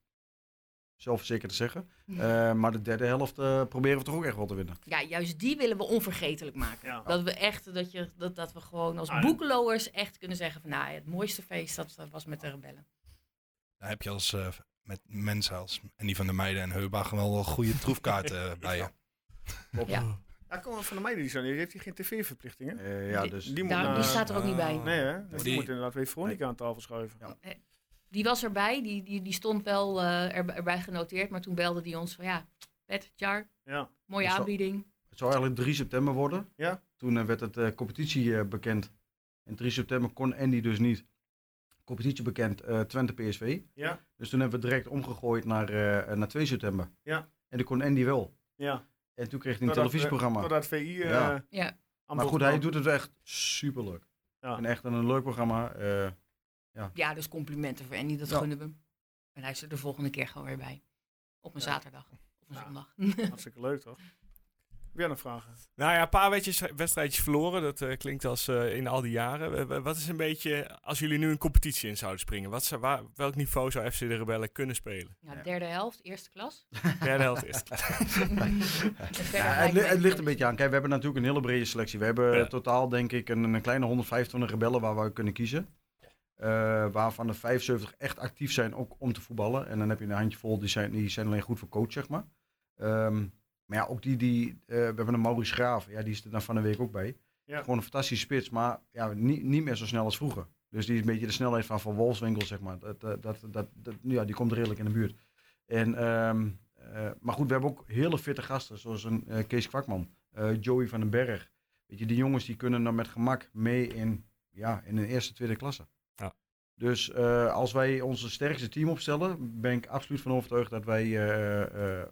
zelfverzekerd te zeggen. Uh, maar de derde helft proberen we toch ook echt wel te winnen. Ja, juist die willen we onvergetelijk maken. Ja. Dat we echt, dat, je, dat, dat we gewoon als ah, boekeloers echt kunnen zeggen van... Nou, het mooiste feest dat was met de rebellen. Daar heb je als met mensen als en die van de meiden en Heubach wel een goede troefkaarten bij je. Ja. Ja, kom van de meiden die zo. Die heeft hij geen tv-verplichtingen. Uh, ja, dus die, die, moet, uh, die staat er ook niet bij. Nee, hè? Dus die, die moet inderdaad weer Veronica nee. aan tafel schuiven. Ja. Die was erbij, die, die, die stond wel uh, er, erbij genoteerd, maar toen belde die ons van ja, Pet, Jar, ja. mooie het aanbieding. Zou, het zou eigenlijk 3 september worden. Ja. Toen werd het competitie bekend. En 3 september kon Andy dus niet. Competitie bekend, Twente PSV. Ja. Dus toen hebben we direct omgegooid naar, naar 2 september. Ja. En toen kon Andy wel. Ja. En toen kreeg hij een televisieprogramma. Totdat VI... Uh, ja. ja. Maar goed, hij doet het echt super leuk. Ja. En echt een leuk programma. Uh, ja. ja, dus complimenten voor Andy, dat ja. gunnen we hem. En hij is er de volgende keer gewoon weer bij. Op een ja. zaterdag. Of een zondag. Hartstikke leuk, toch? Weer nog vragen? Nou ja, een paar wedstrijdjes, wedstrijdjes verloren. Dat uh, klinkt als uh, in al die jaren. Uh, wat is een beetje, als jullie nu een competitie in zouden springen, wat zou, waar, welk niveau zou FC de Rebellen kunnen spelen? Ja, derde helft, eerste klas. derde helft, eerste klas. ja, het, li het, ligt een beetje aan. Kijk, we hebben natuurlijk een hele brede selectie. We hebben ja. totaal, denk ik, een, een kleine 125 rebellen waar we kunnen kiezen. waarvan er 75 echt actief zijn ook om te voetballen. En dan heb je een handjevol, die zijn, die zijn alleen goed voor coach, zeg maar. Um, maar ja, ook die, die uh, we hebben een Maurice Graaf, ja, die is er dan van de week ook bij. Ja. Gewoon een fantastische spits, maar ja, niet, niet meer zo snel als vroeger. Dus die is een beetje de snelheid van Van Wolfswinkel, zeg maar. Dat, dat, dat, dat, dat- ja, die komt redelijk in de buurt. En, ehm, eh, maar goed, we hebben ook hele fitte gasten, zoals een eh, Kees Kwakman, eh, Joey van den Berg. Weet je, die jongens die kunnen dan met gemak mee in, ja, in een eerste, tweede klasse. Ja. Dus eh, als wij onze sterkste team opstellen, ben ik absoluut van overtuigd dat wij eh, eh, eh,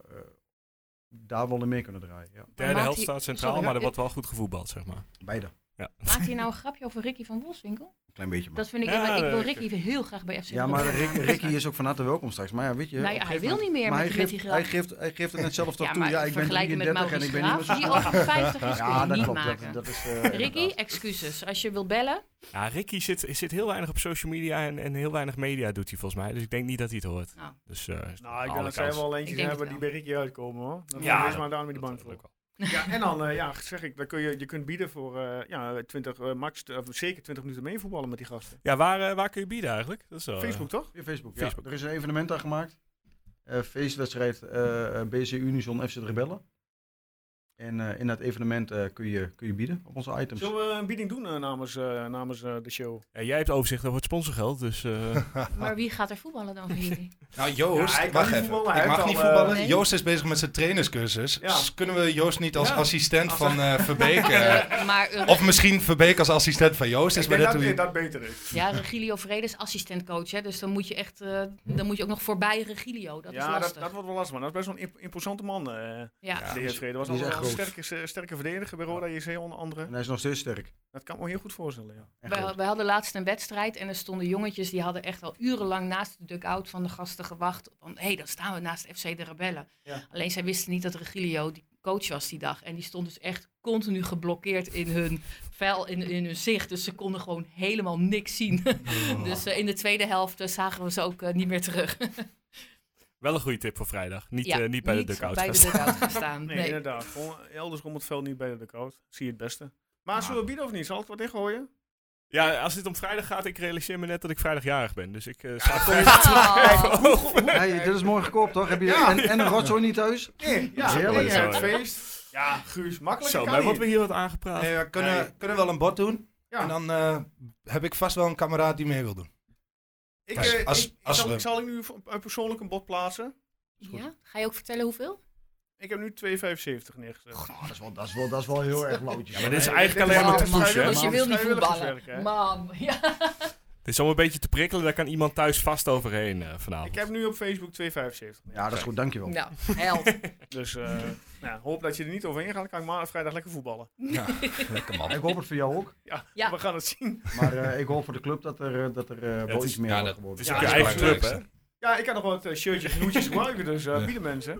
daar wel in mee kunnen draaien. Ja. Derde helft staat centraal, maar er wordt wel goed gevoetbald, zeg maar. Beide. Ja. Maakt hij nou een grapje over Ricky van Wolfswinkel? Klein beetje maar. Dat vind ik, Ja, ik wil Ricky heel graag bij FC Ja, maar. Rick- Ricky is ook van harte welkom straks. Maar ja, weet je... Nou ja, een hij wil niet meer maar met- hij met geeft, die hij, geeft, hij geeft het net zelf toch Ja, toe. Ja, ik ben vergelijken met 33 en ik ben niet meer die over 50 is, kun Ja, dat niet klopt. maken. Dat, dat is, eh, Ricky, excuses. Als je wilt bellen, Ja, Ricky zit, zit heel weinig op social media en, en heel weinig media doet hij volgens mij. Dus ik denk niet dat hij het hoort. Nou. Dus, eh, Nou, ik dat zij kans. wel denk hebben die bij Ricky uitkomen hoor. Dat Ja, dat- maar daar met die bank Dat voor. Ja, en dan, eh, ja, zeg ik, dan kun je, je kunt bieden voor eh, ja, 20, eh, max, of zeker 20 minuten meevoetballen met die gasten. Ja, waar, waar kun je bieden eigenlijk? Dat is wel, eh, Facebook toch? Via Facebook, ja. Facebook. Er is een evenement aan gemaakt. Eh, feestwedstrijd BC Unison FC de Rebellen. En eh, in dat evenement eh, kun, je, kun je bieden op onze items. Zullen we een bieding doen eh, namens, eh, namens eh, de show? Ja, jij hebt overzicht over het sponsorgeld, dus... eh, maar wie gaat er voetballen dan voor jullie? Nou, Joost, Ja, wacht niet even. voetballen, hij Ik mag niet al, voetballen. Nee. Joost is bezig met zijn trainerscursus. Ja. Dus kunnen we Joost niet als Ja. assistent Als- van eh Verbeek... maar of misschien Verbeek als assistent van Joost. Is Ik maar dat hoe dat je- beter is. ja, Regilio Vrede is assistentcoach, hè, dus dan moet je echt, eh, dan moet je ook nog voorbij Regilio. Dat is ja, dat, lastig. dat wordt wel lastig, man. Dat is best wel een imp- imposante man. eh ja. de heer Vrede was al groot. sterke, sterke verdediger bij Roda JC onder andere. En hij is nog steeds sterk. Dat kan ik me heel goed voorstellen, ja. We, hadden laatst een wedstrijd en er stonden jongetjes die hadden echt al urenlang naast de dugout van de gasten gewacht. Hé, hey, dan staan we naast FC de Rebellen. Ja. Alleen zij wisten niet dat Regilio die coach was die dag. En die stond dus echt continu geblokkeerd in hun vel, in, in hun zicht. Dus ze konden gewoon helemaal niks zien. dus eh, in de tweede helft eh, zagen we ze ook eh, niet meer terug. wel een goede tip voor vrijdag. Niet, Ja, eh, niet bij de dugout bij de dugout gaan staan. Nee, Nee. inderdaad. Gewoon elders om het veld niet bij de dugout. Zie je het beste. Maar zullen we bieden of niet? Zal ik het wat ingooien? Ja, als het om vrijdag gaat, ik realiseer me net dat ik vrijdagjarig ben. Dus ik eh sta Ah. Hey, dit is mooi gekoopt, toch? Heb je, Ja. en, en een rotzooi niet thuis? Nee, ja. Heerlijk. Nee, ja, het ja. feest. Ja, Guus, makkelijk Zo, maar wordt we hier wat aangepraat. Nee, we kunnen, Nee. kunnen wel een bot doen. Ja. En dan eh, heb ik vast wel een kameraad die mee wil doen. Ik, Als- eh, als- ik- als zal, we- zal ik nu een persoonlijk een bod plaatsen? Ja? Ga je ook vertellen hoeveel? Ik heb nu 2,75 neergezet. Oh, dat, is wel, dat, is wel, dat is wel heel erg loutjes. Ja, maar dit is eigenlijk alleen maar te pushen. Dus je wil niet voetballen. Mam, ja. Het is om een beetje te prikkelen, daar kan iemand thuis vast overheen eh, vanavond. Ik heb nu op Facebook 2,75. Ja, dat is goed, dankjewel. Nou, held. Dus eh, nou, hoop dat je er niet overheen gaat. Dan kan ik maandag vrijdag lekker voetballen. Ja, lekker man. Ik hoop het voor jou ook. Ja, Ja. we gaan het zien. Maar eh, ik hoop voor de club dat er, eh, dat er eh, wel is- iets meer ja, wordt dat- geboden. Het is je eigen club, hè? Ja, ik kan nog wat eh, shirtjes en hoedjes gebruiken, dus eh, bieden mensen.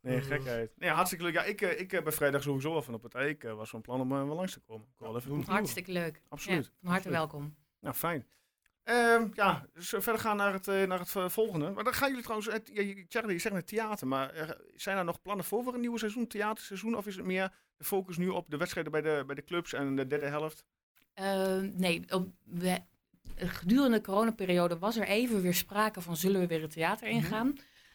Nee, gekheid. Nee, hartstikke leuk. Ja, ik, ik ben vrijdag sowieso wel van de partij. Ik was van plan om wel langs te komen. Ik even doen. Hartstikke leuk. Absoluut. Ja, van harte Absoluut. welkom. Nou, fijn. Ehm, ja, dus eh, verder gaan naar het, eh, naar het eh, volgende. Maar dan gaan jullie trouwens, het, je, zegt net theater, maar eh, zijn er nog plannen voor voor een nieuwe seizoen, theaterseizoen? Of is het meer de focus nu op de wedstrijden bij de, bij de clubs en de derde helft? Eh, nee, op, we, gedurende de coronaperiode was er even weer sprake van zullen we weer het theater Mhm. ingaan.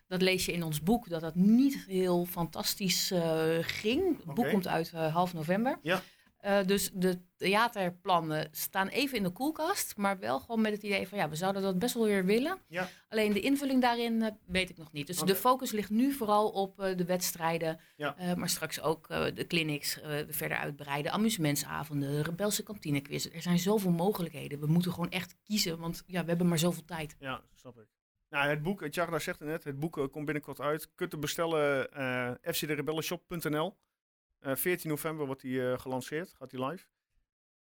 Dat lees je in ons boek, dat dat niet heel fantastisch ging. Het boek komt uit half november. Ja. Eh, dus de theaterplannen staan even in de koelkast, maar wel gewoon met het idee van ja, we zouden dat best wel weer willen. Ja. Alleen de invulling daarin eh, weet ik nog niet. Dus de focus ligt nu vooral op eh, de wedstrijden, Ja. maar straks ook de clinics verder uitbreiden, amusementsavonden, rebelse kantinequiz. Er zijn zoveel mogelijkheden. We moeten gewoon echt kiezen, want ja, we hebben maar zoveel tijd. Ja, snap ik. Nou, het boek, Tjarda zegt het net, het boek komt binnenkort uit. Kunt het bestellen eh fcderebellenshop.nl. Eh 14 november wordt die eh, gelanceerd, gaat die live.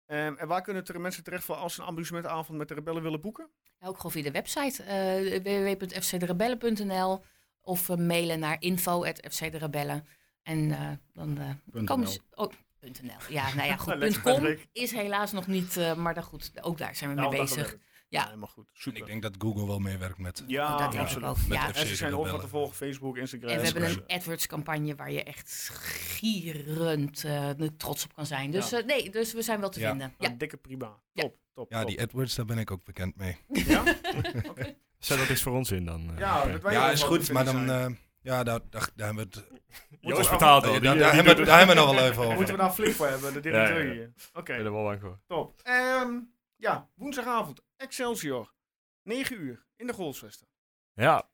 Ehm, en waar kunnen er mensen terecht voor als ze een amusementavond met de rebellen willen boeken? Ja, ook gewoon via de website eh www.fcderebellen.nl of eh, mailen naar info.fcderebellen. En eh, dan eh, Punt komen NL. ze... Oh, .nl. Ja, nou ja, goed. .com is helaas nog niet, eh, maar dan goed, ook daar zijn we mee Nou, dat bezig. Ja. helemaal goed. En Super. ik denk dat Google wel meewerkt met. ja, Oh, dat absoluut. ook. Met Ja. FC En ze zijn overal Rebellen. te volgen, Facebook, Instagram. En we hebben een AdWords-campagne waar je echt gierend eh, trots op kan zijn. Dus Ja. eh, nee, dus we zijn wel te Ja. vinden. Ja. Een dikke prima. Ja. Top, top, Ja, top. die AdWords, daar ben ik ook bekend mee. Ja? Zet dat eens voor ons in dan. eh, Ja, Pep. dat wij Ja, ook is goed, maar dan. eh, ja, daar, daar, daar hebben we het. Joost Daar, al. daar, hebben, we- daar hebben we nog wel even Moeten we over. daar een flik voor hebben, de directeur Ja, ja, ja. hier. Oké. Ik ben er wel bang voor. top. Ja, woensdagavond. Excelsior. 9 uur in de Goalsvesten. Ja,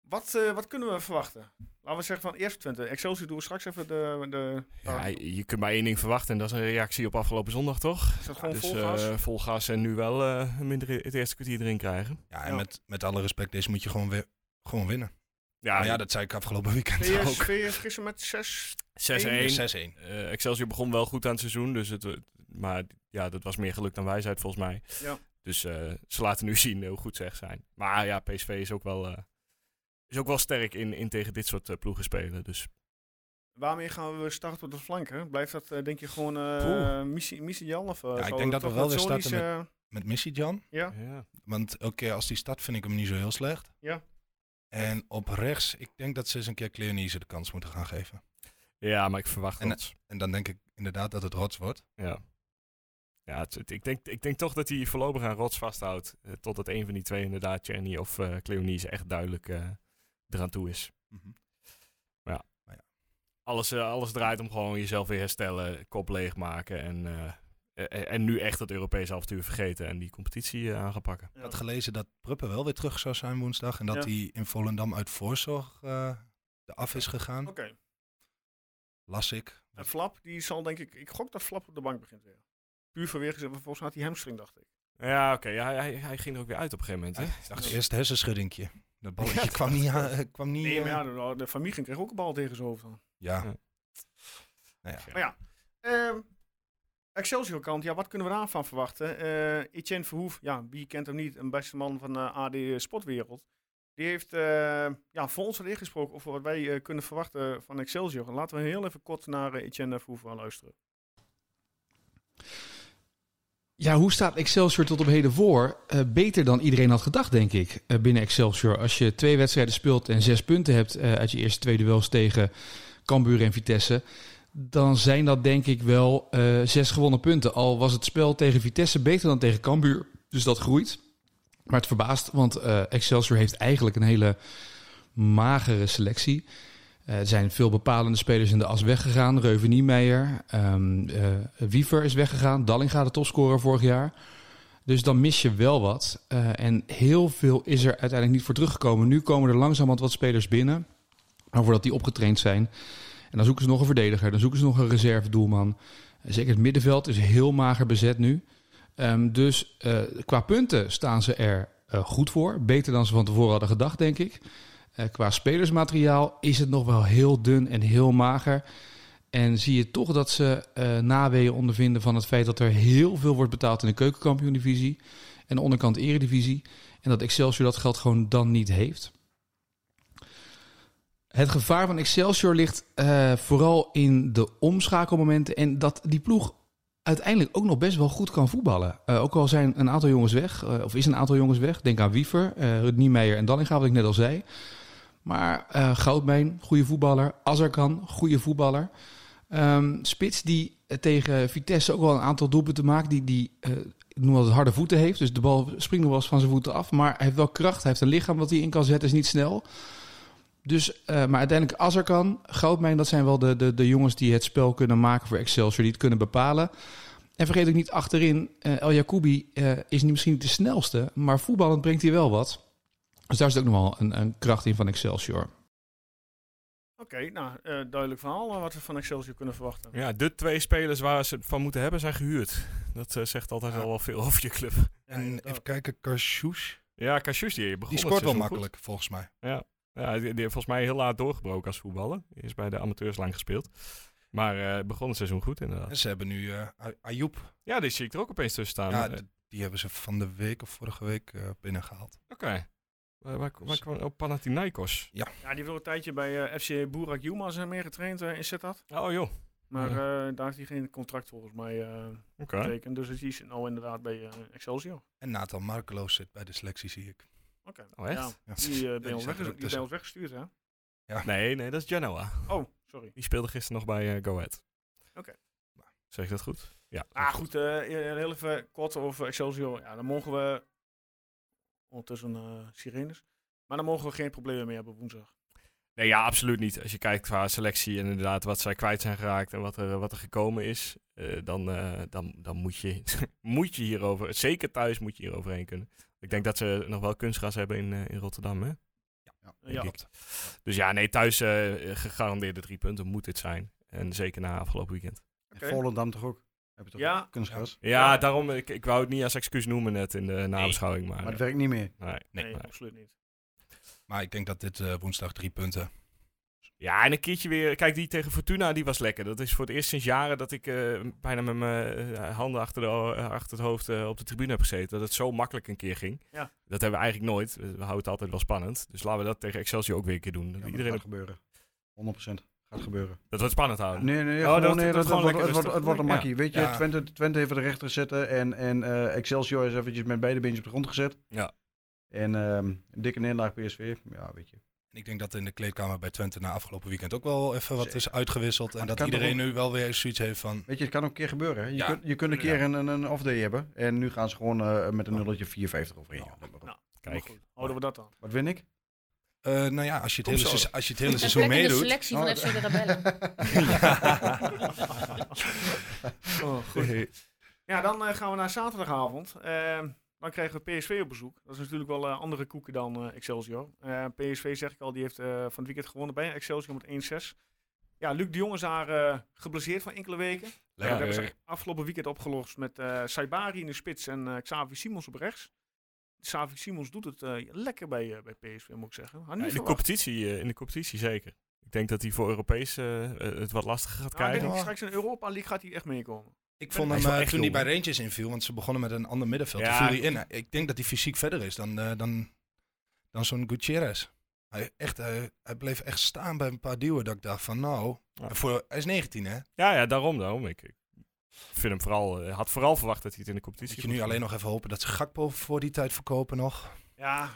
Wat, eh, wat kunnen we verwachten? Laten we zeggen van eerst Twente. Excelsior doen we straks even de... de ja, je kunt maar één ding verwachten en dat is een reactie op afgelopen zondag, toch? is dat gewoon dus vol gas? eh, vol gas en nu wel eh, minder het eerste kwartier erin krijgen. Ja, en Ja. Met, met alle respect, deze moet je gewoon, weer, gewoon winnen. Ja, Maar ja, dat zei ik afgelopen weekend VS, ook. VS gisteren met 6... 6-1. 6-1. Eh, Excelsior begon wel goed aan het seizoen, dus het, eh, maar ja, dat was meer geluk dan wijsheid volgens mij. Ja. Dus eh, ze laten nu zien hoe goed ze echt zijn. Maar ja, PSV is ook wel, eh, is ook wel sterk in, in tegen dit soort eh, ploegen spelen. Dus Waarmee gaan we starten op de flanken? Blijft dat denk je gewoon uh, missie, missie Jan? Of, uh, Ja, ik denk dat we wel weer starten eh, Met Missy Jan. ja? ja. Want elke keer als die start vind ik hem niet zo heel slecht. Ja. En op rechts, ik denk dat ze eens een keer Cleonice de kans moeten gaan geven. ja, maar ik verwacht En, dat. En dan denk ik inderdaad dat het rots wordt. Ja. Ja, het- het- ik, denk, ik denk toch dat hij voorlopig aan Rots vasthoudt. eh, totdat een van die twee, inderdaad, Cherny of eh Cleonice, echt duidelijk eh, eraan toe is. Alles, eh, alles draait om gewoon jezelf weer herstellen, kop leegmaken en, eh, eh, en nu echt het Europese avontuur vergeten en die competitie eh, aan gaan pakken. Ik had gelezen dat Pruppen wel weer terug zou zijn woensdag. En dat Ja. hij in Volendam uit voorzorg eh af is gegaan. Oké. Las ik. En Flap, die zal denk ik... Ik gok dat Flap op de bank begint weer. Puur vanwege, zijn- volgens mij had hij hamstring, dacht ik. Ja, oké. ja, hij, hij ging er ook weer uit op een gegeven moment. Hè? Ik dacht eerst hersenschuddingje. Dat balletje kwam niet aan. eh, kwam niet, Nee, maar eh, ja, de, de familie kreeg ook een bal tegen zijn hoofd dan. ja. Ja. Nou ja. Maar ja, ehm, Excelsior kant, ja, wat kunnen we daarvan verwachten? Eh Etienne Verhoef, ja, wie kent hem niet, een beste man van de AD Sportwereld. Die heeft eh, ja, voor ons al ingesproken over wat wij eh, kunnen verwachten van Excelsior. Laten we heel even kort naar Etienne Verhoef gaan luisteren. Ja, hoe staat Excelsior tot op heden voor? Eh, beter dan iedereen had gedacht, denk ik, eh, binnen Excelsior. Als je twee wedstrijden speelt en zes punten hebt eh, uit je eerste twee duels tegen Cambuur en Vitesse... dan zijn dat denk ik wel zes gewonnen punten. Al was het spel tegen Vitesse beter dan tegen Cambuur, dus dat groeit. Maar het verbaast, want Excelsior heeft eigenlijk een hele magere selectie... Eh, er zijn veel bepalende spelers in de as weggegaan. Reuven Niemeyer, ehm, eh, Wiever is weggegaan. Dallinga de topscorer vorig jaar. Dus dan mis je wel wat. Eh, en heel veel is er uiteindelijk niet voor teruggekomen. Nu komen er langzamerhand wat spelers binnen. Maar voordat die opgetraind zijn. En dan zoeken ze nog een verdediger. Dan zoeken ze nog een reservedoelman. Eh, Zeker het middenveld is heel mager bezet nu. Ehm, dus qua punten staan ze er goed voor. Beter dan ze van tevoren hadden gedacht, denk ik. Eh, qua spelersmateriaal is het nog wel heel dun en heel mager. En zie je toch dat ze eh naweeën ondervinden van het feit dat er heel veel wordt betaald in de keukenkampioen-divisie en de onderkant eredivisie. En dat Excelsior dat geld gewoon dan niet heeft. Het gevaar van Excelsior ligt eh, vooral in de omschakelmomenten en dat die ploeg uiteindelijk ook nog best wel goed kan voetballen. Ook al zijn een aantal jongens weg, of is een aantal jongens weg. Denk aan Wiever, uh, Rut Niemeyer en Dallinga, wat ik net al zei. Maar uh, goede voetballer. Azarkan, goede voetballer. Um, Spits die tegen Vitesse ook wel een aantal doelpunten maakt. Die, die uh, ik noem altijd harde voeten heeft. Dus de bal springt nog wel eens van zijn voeten af. Maar hij heeft wel kracht. Hij heeft een lichaam wat hij in kan zetten. Is niet snel. Dus, uh, maar uiteindelijk Azarkan, Goudbeen, dat zijn wel de, de, de jongens die het spel kunnen maken voor Excelsior. Die het kunnen bepalen. En vergeet ook niet achterin, uh, El Jacoubi is niet misschien niet de snelste. Maar voetballend brengt hij wel wat. Dus daar is ook nog wel een, een kracht in van Excelsior. Oké, okay, nou, uh, duidelijk verhaal uh, wat we van Excelsior kunnen verwachten. Ja, de twee spelers waar ze het van moeten hebben zijn gehuurd. Dat uh, zegt altijd ja. al wel veel over je club. En ja, even kijken, Karshoes. Ja, Karshoes die begon Die scoort wel makkelijk, goed. volgens mij. Ja, ja die, die, heeft volgens mij heel laat doorgebroken als voetballer. Die is bij de amateurs lang gespeeld. Maar uh, begon het seizoen goed inderdaad. En ze hebben nu uh, Ayoub. Ja, die zie ik er ook opeens tussen staan. Ja, die hebben ze van de week of vorige week uh, binnengehaald. Oké. Okay. Waar, waar, waar kwam oh, Panathinaikos? Ja. Ja, die heeft een tijdje bij uh, FC Burak Yilmaz meer getraind uh, in Sittard. Oh joh. Maar ja. uh, daar heeft hij geen contract volgens mij okay. getekend. Dus die is nou inderdaad bij Excelsior. En Nathan Markeloos zit bij de selectie, zie ik. Oké. Okay. Oh echt? Ja. Die, ben, ons weggestuurd, die ons weggestuurd, hè? Ja. Nee, nee, dat is Genoa. Oh, sorry. Die speelde gisteren nog bij Go Ahead. Oké. Okay. Zeg ik dat goed? Ja. Ah, goed. heel even kort over Excelsior. Ja, dan mogen we ondertussen sirenes. Maar dan mogen we geen problemen meer hebben woensdag. Nee, ja, absoluut niet. Als je kijkt qua selectie en inderdaad wat zij kwijt zijn geraakt en wat er, wat er gekomen is, uh, dan, uh, dan, dan moet, je, moet je hierover, zeker thuis moet je hier overheen kunnen. Ik denk dat ze nog wel kunstgras hebben in, uh, in Rotterdam, hè? Ja, ja. ja. Dus ja, nee, thuis gegarandeerde drie punten moet dit zijn. En zeker na afgelopen weekend. Okay. Volendam toch ook? Heb je toch ja. kunstgras? Ja, ja, daarom, ik, ik wou het niet als excuus noemen net in de nabeschouwing. Maar, maar het werkt niet meer. Nee, nee, nee, nee, absoluut niet. Maar ik denk dat dit uh, woensdag drie punten. Ja, en een keertje weer. Kijk, die tegen Fortuna, die was lekker. Dat is voor het eerst sinds jaren dat ik uh, bijna met mijn uh, handen achter, de, achter het hoofd op de tribune heb gezeten. Dat het zo makkelijk een keer ging. Ja. Dat hebben we eigenlijk nooit. We houden het altijd wel spannend. Dus laten we dat tegen Excelsior ook weer een keer doen. Ja, Iedereen dat gaat gebeuren. 100% gaat gebeuren. Dat wordt spannend houden. Nee, nee, oh, dat, nee, dat, dat, wordt, het, wordt, het wordt een makkie. Ja. Weet je, ja. Twente, Twente even de rechter zetten en, en uh, Excelsior is eventjes met beide beentjes op de grond gezet. Ja. En um, dikke neerlaag PSV, ja, weet je. En ik denk dat in de kleedkamer bij Twente na afgelopen weekend ook wel even wat is uitgewisseld. En dat iedereen nu wel weer zoiets heeft van... Weet je, het kan ook een keer gebeuren. Hè? Je, ja. kunt, je kunt een keer een, een off-day hebben. En nu gaan ze gewoon uh, met een nulletje 4,50 overheen. Nou, nou, kijk, houden we dat dan. Wat win ik? Uh, nou ja, als je het hele, se als je het hele seizoen meedoet... de selectie van oh. FC de Rebellen. oh, goed. Ja, dan uh, gaan we naar zaterdagavond. Uh, dan krijgen we PSV op bezoek. Dat is natuurlijk wel uh, andere koeken dan uh, Excelsior. Uh, PSV, zeg ik al, die heeft van het weekend gewonnen bij Excelsior met 1-6. Ja, Luc de Jong is daar geblesseerd van enkele weken. Ja, dat hebben ze afgelopen weekend opgelost met Saibari in de spits en Xavi Simons op rechts. Xavi Simons doet het lekker bij, bij PSV, moet ik zeggen. Ja, in, de competitie, in de competitie zeker. Ik denk dat hij voor Europees het wat lastiger gaat nou, krijgen. Denk ik, straks in Europa League gaat hij echt meekomen. Ik vond hem uh, toen hij bij Rangers inviel, want ze begonnen met een ander middenveld. Ja, viel hij in. Ik denk dat hij fysiek verder is dan, uh, dan, dan zo'n Gutierrez. Hij, echt, hij, hij, bleef echt staan bij een paar duwen dat ik dacht van nou, ja. voor, hij is 19 hè? Ja, ja daarom. daarom. Ik, ik vind hem vooral, had vooral verwacht dat hij het in de competitie Moet je nu alleen nog even hopen dat ze Gakpo voor die tijd verkopen nog? Ja,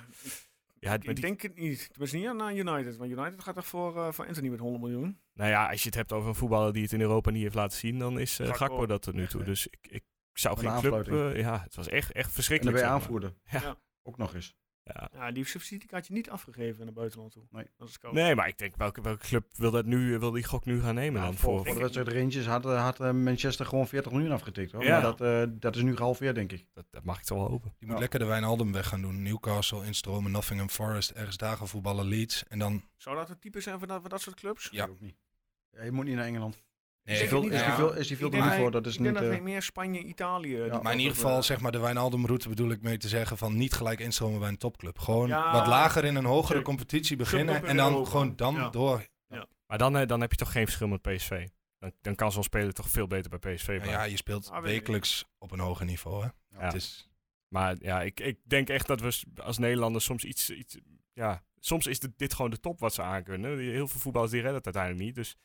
ja, ik die... denk het niet. Tenminste niet aan United. Want United gaat toch voor, uh, voor Anthony met 100 miljoen? Nou ja, als je het hebt over een voetballer die het in Europa niet heeft laten zien, dan is uh, Gakpo, Gakpo dat tot nu toe. Dus ik, ik zou geen club... Uh, ja, het was echt, echt verschrikkelijk. En dan ben je aanvoerder. Ja. ja. Ook nog eens. Ja. ja, die subsidie had je niet afgegeven naar buitenland toe. Nee, dat is nee maar ik denk, welke, welke club wil, dat nu, wil die gok nu gaan nemen ja, dan? Voor, voor de wedstrijd Rangers had, had uh, Manchester gewoon 40 miljoen afgetikt. Hoor. Ja. Maar dat, uh, dat is nu gehalveerd, denk ik. Dat, dat mag ik toch wel hopen. Die moet ja. lekker de Wijnaldum weg gaan doen. Newcastle, instromen, Nottingham Forest, ergens daar gaan voetballen, Leeds. En dan... Zou dat het type zijn van dat, van dat soort clubs? Ja. Ook niet. Ja, je moet niet naar Engeland. Nee, is, veel, is, ja. veel, is die veel te duur voor? Dat is ik niet, denk dat uh, meer Spanje, Italië. Ja, maar in ieder geval, zeg maar, de Wijnaldum-route bedoel ik mee te zeggen van niet gelijk instromen bij een topclub. Gewoon ja, wat lager in een hogere competitie beginnen en dan Europa. gewoon dan ja. door. Maar dan, uh, dan heb je toch geen verschil met PSV? Dan, dan kan zo'n speler toch veel beter bij PSV Ja, je speelt ah, wekelijks op een hoger niveau, hè? Het is... Maar ja, ik, ik denk echt dat we als Nederlanders soms iets... iets ja, soms is dit, dit gewoon de top wat ze aankunnen. Heel veel voetballers die redden het uiteindelijk niet, dus...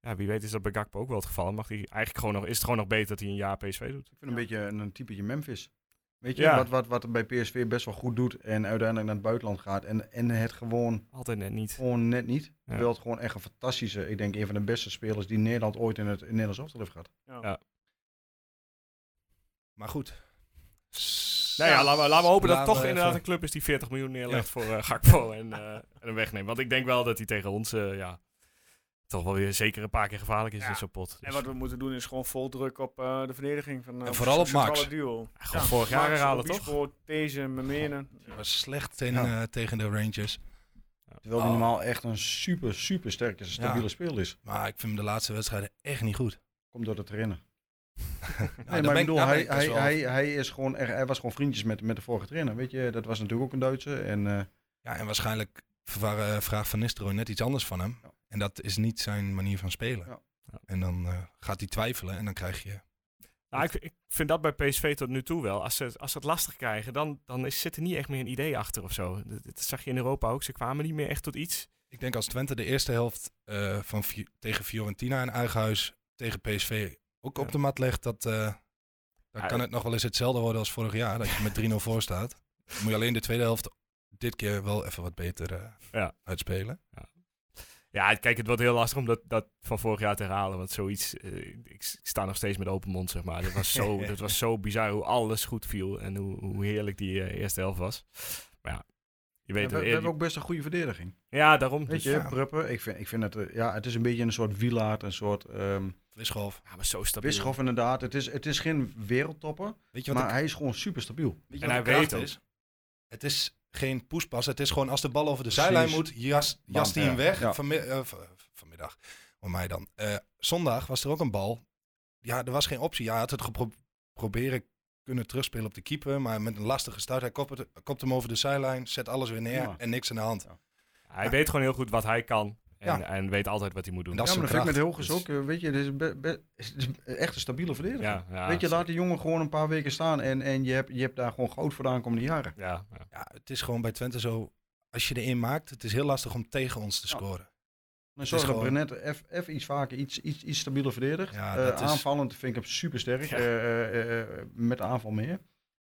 Ja, wie weet is dat bij Gakpo ook wel het geval. Mag hij eigenlijk gewoon nog, is het gewoon nog beter dat hij een jaar PSV doet? Ik vind een beetje een, een typetje Memphis. Weet je, ja. wat, wat, wat bij PSV best wel goed doet en uiteindelijk naar het buitenland gaat en, en het gewoon... Altijd net niet. Gewoon net niet. Ja. Terwijl het gewoon echt een fantastische, ik denk een van de beste spelers die Nederland ooit in het in Nederlands elftal heeft gehad. Ja. ja. Maar goed. Nou ja, laten we, laten we hopen dat het toch inderdaad een club is die 40 miljoen neerlegt voor uh, Gakpo en, uh, en hem wegneemt. Want ik denk wel dat hij tegen ons, uh, ja toch wel weer zeker een paar keer gevaarlijk is ja. in zo'n pot. Dus. En wat we moeten doen is gewoon vol druk op uh, de verdediging van uh, en vooral op Max. duo. Ja, gewoon vorig jaar herhalen toch? deze, Memenen. Ja. was slecht in, uh, tegen de Rangers. Terwijl hij oh. normaal echt een super, super sterke, stabiele speel is. Maar ik vind hem de laatste wedstrijden echt niet goed. Komt door de trainer. nee, maar ik bedoel, hij, hij, hij, hij, is gewoon, er, hij was gewoon vriendjes met, met de vorige trainer. Weet je, dat was natuurlijk ook een Duitse. En, ja, en waarschijnlijk vraagt Van Nistelrooy net iets anders van hem. En dat is niet zijn manier van spelen. Ja. En dan uh, gaat hij twijfelen en dan krijg je... Nou, ik, ik, vind dat bij PSV tot nu toe wel. Als ze, als ze het lastig krijgen, dan, dan is, zit er niet echt meer een idee achter of zo. Dat, dat, zag je in Europa ook. Ze kwamen niet meer echt tot iets. Ik denk als Twente de eerste helft uh, van, tegen Fiorentina en Eigenhuis tegen PSV ook ja. op de mat legt, dat, uh, dan ja, kan het nog wel eens hetzelfde worden als vorig jaar. Dat je met 3-0 voor staat. Dan moet je alleen de tweede helft dit keer wel even wat beter uitspelen. Ja. Ja, kijk, het wordt heel lastig om dat, dat van vorig jaar te herhalen. Want zoiets, uh, ik, sta nog steeds met open mond, zeg maar. Dat was zo, dat was zo bizar hoe alles goed viel en hoe, hoe heerlijk die uh, eerste helft was. Maar ja, Je weet we, het- we je- hebben ook best een goede verdediging. Ja, daarom. Weet Dus, je, ja. Pruppen, ik vind, ik vind het, eh, ja, het is een beetje een soort wielaard, een soort ehm Wischoff. Ja, maar zo stabiel. Wischoff inderdaad. Het is, het is geen wereldtopper, Weet je wat maar hij is gewoon super stabiel. Weet je En wat hij weet is? Het is geen poespas. Het is gewoon als de bal over de Precies. zijlijn moet, jas, jast hij hem weg. Ja. Vanmi- eh, vanmiddag. Voor mij dan. Eh, zondag was er ook een bal. Ja, er was geen optie. Ja, hij had het gepro- proberen kunnen terugspelen op de keeper. Maar met een lastige start. Hij kopt, hem over de zijlijn. Zet alles weer neer. Ja. En niks aan de hand. Hij weet gewoon heel goed wat hij kan. En, Ja. en weet altijd wat hij moet doen. En dat ja, is maar zijn dat vind ik met. Hilgers Dus- ook. eh, Weet je, het is, be- be- het is echt een stabiele verdediger. ja, ja, weet je, laat die jongen gewoon een paar weken staan en, en je, hebt, je hebt daar gewoon goud voor de aankomende jaren. Ja, ja. Ja, het is gewoon bij Twente zo. Als je erin maakt, het is heel lastig om tegen ons te Ja. scoren. Dan zorg dat gewoon- Brenet even iets vaker, iets, iets, iets stabieler verdedigt. Ja, Eh, is- Aanvallend vind ik hem super sterk. Ja. met de aanval meer.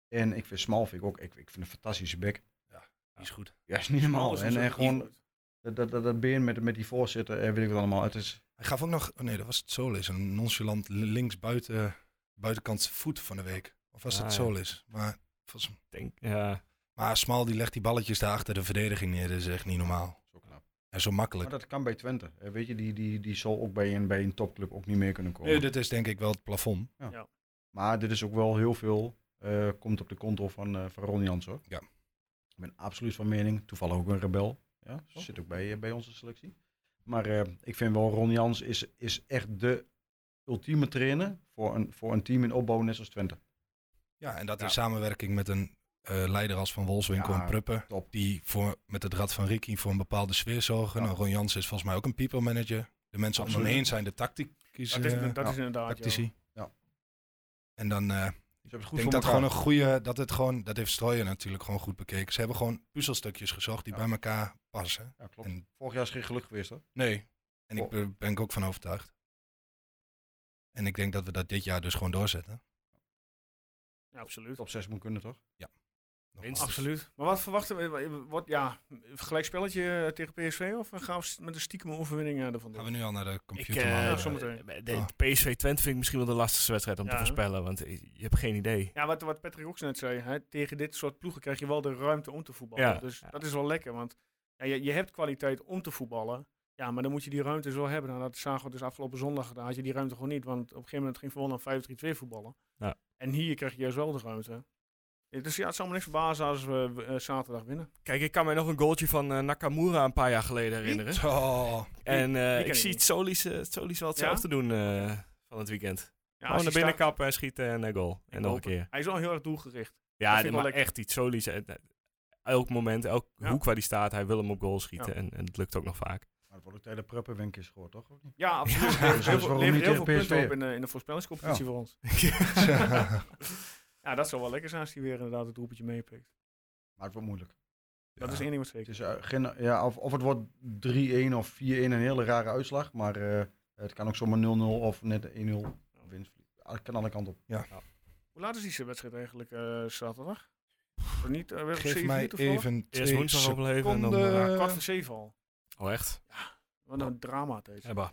En ik vind Smal vind ik ook, ik, ik vind een fantastische bek. Die is goed. Ja, is niet normaal. En, en gewoon goed. Dat, dat, dat, been met, met die voorzitter en weet ik wat allemaal. Het is, Hij gaf ook nog, oh nee, dat was het Solis. Een nonchalant links buiten, buitenkant voet van de week. Of was Ah, het ja. Solis? Maar, volgens, Denk, ja. maar Smal die legt die balletjes daar achter de verdediging neer. Dat is echt niet normaal. zo knap. En zo Maar makkelijk. dat kan bij Twente. Eh, weet je, die, die, die zal ook bij een, bij een topclub ook niet meer kunnen komen. Nee, dit is denk ik wel het plafond. Maar dit is ook wel heel veel, eh, komt op de konto van, eh van Ron Jans hoor. Ja. Ik ben absoluut van mening, toevallig ook een rebel. Ja, zit ook bij, eh, bij onze selectie. Maar eh, ik vind wel, Ron Jans is, is echt de ultieme trainer voor een, voor een team in opbouw net als Twente. Ja, en dat Ja. in samenwerking met een eh, leider als Van Wolfswinkel Ja, en Pruppen. top. Die voor, met het rad van Ricky voor een bepaalde sfeer zorgen. Ja. Nou, Ron Jans is volgens mij ook een people manager. De mensen om hem heen zijn de tactici. Dat is, dat is inderdaad, tactici. Ja. En dan eh, Dus hebben Ik het denk goed dat gewoon een goede, dat het gewoon, dat heeft Strooien natuurlijk gewoon goed bekeken. Ze hebben gewoon puzzelstukjes gezocht die Ja. bij elkaar passen. Ja, klopt. En Vorig jaar is geen geluk geweest hoor. nee, en ik Oh. ben ben ik ook van overtuigd. En ik denk dat we dat dit jaar dus gewoon doorzetten. Ja, absoluut. Top 6 moet kunnen toch? Nog Winst. Absoluut. Maar wat verwachten we? Wat, ja, gelijkspelletje eh, tegen PSV of gaan we met een stiekem overwinning eh, ervan Gaan door? we nu al naar de Ik, computer? man, Ja, eh, zometeen. de Oh. PSV Twente vind ik misschien wel de lastigste wedstrijd om Ja, te voorspellen. Want je hebt geen idee. Ja, wat, wat Patrick ook net zei, hè, tegen dit soort ploegen krijg je wel de ruimte om te voetballen. Ja. Dus Ja. dat is wel lekker, want ja, je, je hebt kwaliteit om te voetballen. Ja, maar dan moet je die ruimte zo hebben. Nou, dat zagen we dus afgelopen zondag. Daar had je die ruimte gewoon niet, want op een gegeven moment ging Volendam 5-3-2 voetballen. Ja. En hier krijg je juist wel de ruimte. Dus ja, het zou me niks verbazen als we eh, zaterdag winnen. Kijk, ik kan mij nog een goaltje van eh, Nakamura een paar jaar geleden herinneren. En eh, ken ik ik zie Solis, Solis wel hetzelfde doen eh, van het weekend. Ja, Gewoon naar hij binnen staat- kappen en schieten en een goal. Ik En nog een keer. Hij is wel heel erg doelgericht. Ja, maar lekker. echt iets. Solis, elk moment, elk Ja. hoek waar hij staat, hij wil hem op goal schieten. Ja. En, en het lukt ook nog vaak. Maar het wordt ook tijd dat Pruppen Wenk is gehoord toch? Ja, absoluut. Ja, Levert dus heel heel veel punten op in de, in de voorspellingscompetitie voor ons. Ja, dat zou wel lekker zijn als hij weer inderdaad het roepetje meepikt. Maar het wordt moeilijk. Dat Ja. is één ding wat Het zeker. is, eh, geen, ja, of, of het wordt 3-1 of 4-1, een hele rare uitslag. Maar eh, het kan ook zomaar 0-0 of net 1-0 winst. Het kan alle kanten op. Hoe laat is die wedstrijd eigenlijk eh, zaterdag? Of niet? weer op Geef mij even Eerst woensdag overleven en dan... eh, Ja, kwart voor zeven al. oh, echt? Wat een drama het is. Ja, bah.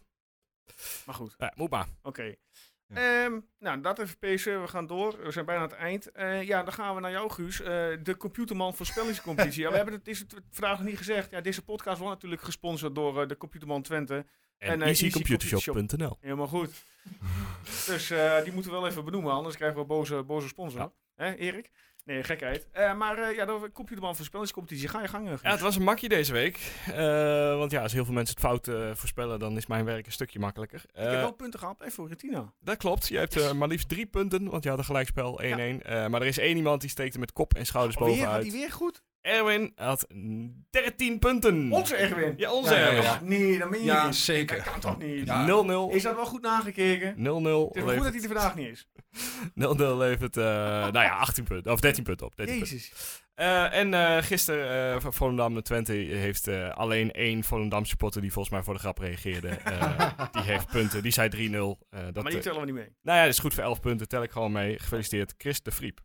Maar goed, Ja, moet maar. oké. Ehm, nou, dat even PSV. We gaan door. We zijn bijna aan het eind. Eh, ja, dan gaan we naar jou, Guus. Eh, de Computerman voorspellingscompetitie. ja, we hebben het, is het vandaag nog niet gezegd. Ja, deze podcast wordt natuurlijk gesponsord door eh, de Computerman Twente. En, En, easycomputershop.nl. Helemaal goed. dus die moeten we wel even benoemen, anders krijgen we boze, boze sponsor. Ja. Hè, Erik? Nee, gekheid. Eh, maar eh, ja, de Computerman voorspellingscompetitie. Ga je gang. Ja, het was een makkie deze week. Eh, want ja, als heel veel mensen het fout voorspellen, dan is mijn werk een stukje makkelijker. Ik heb wel punten gehaald bij Fiorentina. Dat klopt. Je hebt maar liefst drie punten, want je had een gelijkspel 1-1. Eh, maar er is één iemand die steekt er met kop en schouders had bovenuit. hij weer goed? Erwin had mm, 13 punten. Onze Erwin. Ja, onze Ja, Erwin. ja. Nee, dat meen je Ja, niet. zeker. Dat kan toch niet? Ja. 0-0. 0-0 Is dat wel goed nagekeken? Het is wel goed dat hij er vandaag niet is. 0-0 levert eh, nou ja, 18 punten. Of 13 punten op. 13 punten. Jezus. Eh, en eh, gisteren, uh, Volendam Twente heeft eh, alleen één Volendam supporter die volgens mij voor de grap reageerde. Eh, die heeft punten. Die zei 3-0. Eh, dat, maar die tellen we niet mee. nou ja, dat is goed voor 11 punten. Tel ik gewoon mee. Gefeliciteerd, Chris de Vriep.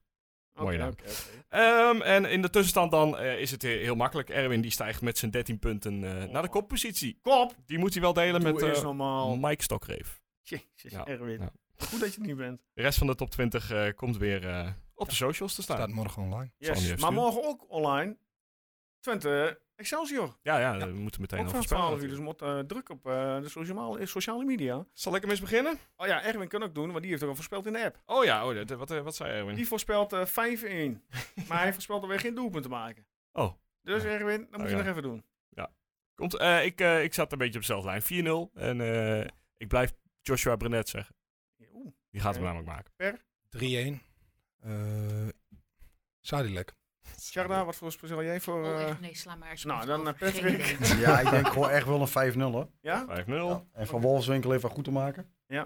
Mooie Oké, naam. oké, oké. Ehm, en in de tussenstand dan eh, is het heel heel makkelijk. Erwin die stijgt met zijn 13 punten eh, naar de koppositie. Kop! Die moet hij wel delen Doe met eh. Mike Stokreef. Jezus, Ja, Erwin. ja. Goed dat je er niet bent. De rest van de top 20 eh, komt weer eh, op de socials te staan. Staat morgen online. Yes. Maar morgen ook online. Twente Excelsior. Ja, ja, we moeten meteen 12 uur, dus moeten eh, druk op eh, de sociale, sociale media. Zal ik hem eens beginnen? Oh ja, Erwin kan ook doen, want die heeft ook al voorspeld in de app. Oh ja, oh, dat- wat, eh, wat zei Erwin? Die voorspelt eh 5-1. maar hij voorspelt alweer geen doelpunt te maken. Oh. Dus Erwin, dat moet je ja. nog even doen. Komt, eh, ik, eh, ik zat een beetje op dezelfde lijn. 4-0. En eh, ik blijf Joshua Brenet zeggen. Oeh, Die gaat hem namelijk maken. Per, 3-1. Eh Sadilek. Sharda, wat voor speel jij voor? Oh, eh, echt, nee, sla maar alsjeblieft nou, dan over. eh, Patrick. Ja, ik denk gewoon echt wel een 5-0 hoor. ja? 5-0. En van Wolfswinkel even goed te maken. Ja.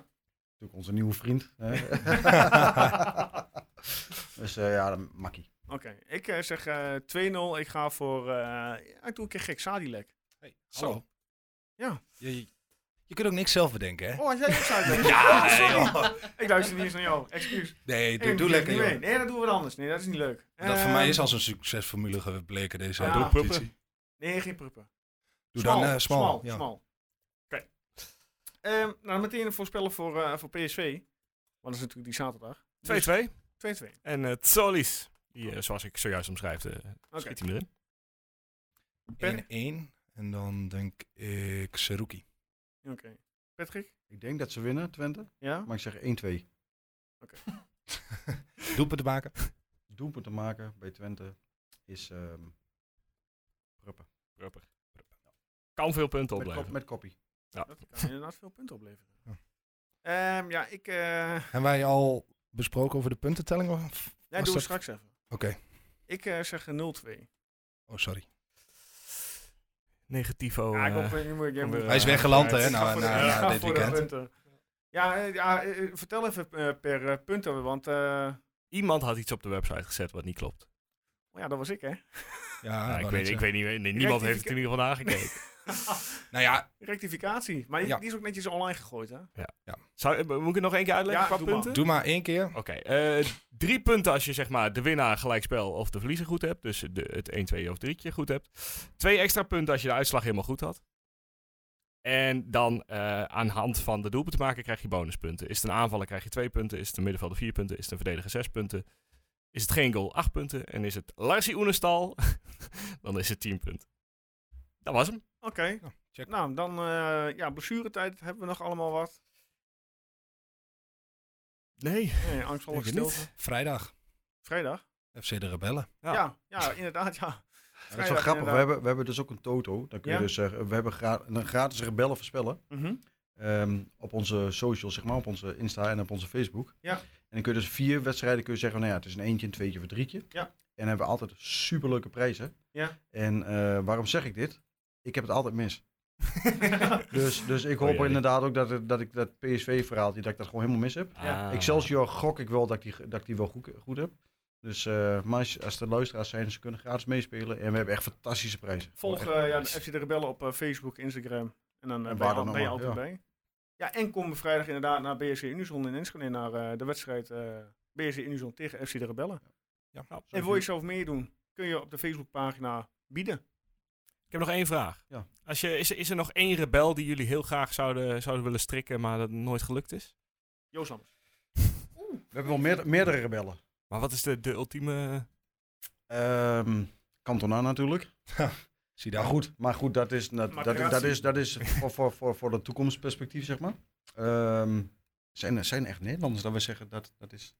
Natuurlijk onze nieuwe vriend. hè. dus eh, ja, dan makkie. Oké, ik eh, zeg eh 2-0. Ik ga voor, eh ja, ik doe een keer gek, Sadilek. Hey, Hallo. hallo. Ja. Je, je, kunt ook niks zelf bedenken, hè? Oh, had jij ook Sadilek? Ja, Oh, sorry. joh. Ik luister niet eens naar jou, excuus. Nee, doe, doe niet lekker, joh. Nee, dat doen we wat anders. Nee, dat is niet leuk. Dat voor Ehm, mij is als een succesformule gebleken, deze Ja. competitie. Nee, geen pruppen. Doe dan eh, smal. Smal, ja. smal. Oké. Ehm, nou, meteen een voorspellen voor, eh, voor PSV. Want dat is natuurlijk die zaterdag. 2-2. 2-2. En het Solis. Die, eh, zoals ik zojuist omschrijf, eh Oké. schiet hij erin. Per? 1-1. En dan denk ik Seruki. Oké. Patrick? Ik denk dat ze winnen, Twente. Ja? Maar ik zeg 1-2. Doelpunt te maken. Doelpunt te maken bij Twente is ehm Pruppen. Prupper. Kan veel punten Met, opleveren. kop, met koppie. Ja. Dat kan inderdaad veel punten opleveren. Ja. Ehm, ja, ik... eh Hebben wij al besproken over de puntentelling? Of ja, doen we dat- straks even. Oké. Ik eh, zeg een 0-2. Oh, sorry. Negativo. ja, ik eh, hoop, moet, moet- Hij is weggeland, hè, na, na, na ga dit weekend. Ja, eh, ja eh, vertel even per punten, want eh, Iemand had iets op de website gezet wat niet klopt. oh ja, dat was ik, hè? Ja, Ja, ik, weet, ik weet niet, nee, niemand heeft het in ieder geval nagekeken. Nou ja, Rectificatie. Maar die, Ja. die is ook netjes online gegooid, hè? Zou, eh, moet ik het nog één keer uitleggen Ja, qua doe maar. punten? doe maar één keer. Oké, eh, drie punten als je zeg maar de winnaar gelijkspel of de verliezer goed hebt. Dus de, het 1, 2 of 3 goed hebt. Twee extra punten als je de uitslag helemaal goed had. En dan eh, aan de hand van de doelpunt te maken krijg je bonuspunten. Is het een aanvaller krijg je twee punten. Is het een middenvelder vier punten. Is het een verdediger zes punten. Is het geen goal acht punten. En is het Larsie Oenestal, dan is het tien punten. Dat was hem. Oké. check. Nou, dan eh ja, blessuretijd hebben we nog allemaal wat. Nee. Nee, stilte. Vrijdag. Vrijdag? FC de Rebellen. Ja. Ja. ja, inderdaad, ja. Ja, dat is wel grappig. We hebben, we hebben dus ook een toto. Dan kun je Ja? dus zeggen, we hebben gra een gratis rebellen voorspellen. Mhm. Ehm, op onze socials, zeg maar, op onze Insta en op onze Facebook. Ja. En dan kun je dus vier wedstrijden kun je zeggen, nou ja, het is een eentje, een tweetje of een drietje. Ja. En dan hebben we altijd superleuke prijzen. Ja. En eh, waarom zeg ik dit? Ik heb het altijd mis. dus, dus ik Oh, hoop inderdaad ook dat, het, dat ik dat PSV-verhaaltje, dat ik dat gewoon helemaal mis heb. Ja. Ah. Excelsior gok ik wel dat ik die, dat ik die wel goed, goed heb. Dus eh, maar als, er luisteraars zijn, ze kunnen gratis meespelen. En we hebben echt fantastische prijzen. Volg eh, ja, de. FC de Rebellen op Facebook, Instagram. En dan eh, En ben, je, al- ben altijd bij. Ja, en kom vrijdag inderdaad naar BSC Unison in Enschede. Naar eh, de wedstrijd eh BSC Unison tegen FC de Rebellen. Ja. En wil je zelf meedoen, kun je op de Facebookpagina bieden. Ik heb nog één vraag. Ja. Als je, is, er- is er nog één rebel die jullie heel graag zouden, zouden willen strikken, maar dat nooit gelukt is? Joost. We hebben wel meer, meerdere rebellen. Maar wat is de, de ultieme... Ehm Cantona natuurlijk. Zie Maar daar goed, maar goed dat, is, dat, dat, dat is, dat is voor, voor, voor, voor de toekomstperspectief, zeg maar. Ehm, zijn, er zijn echt Nederlanders dat we zeggen dat dat is...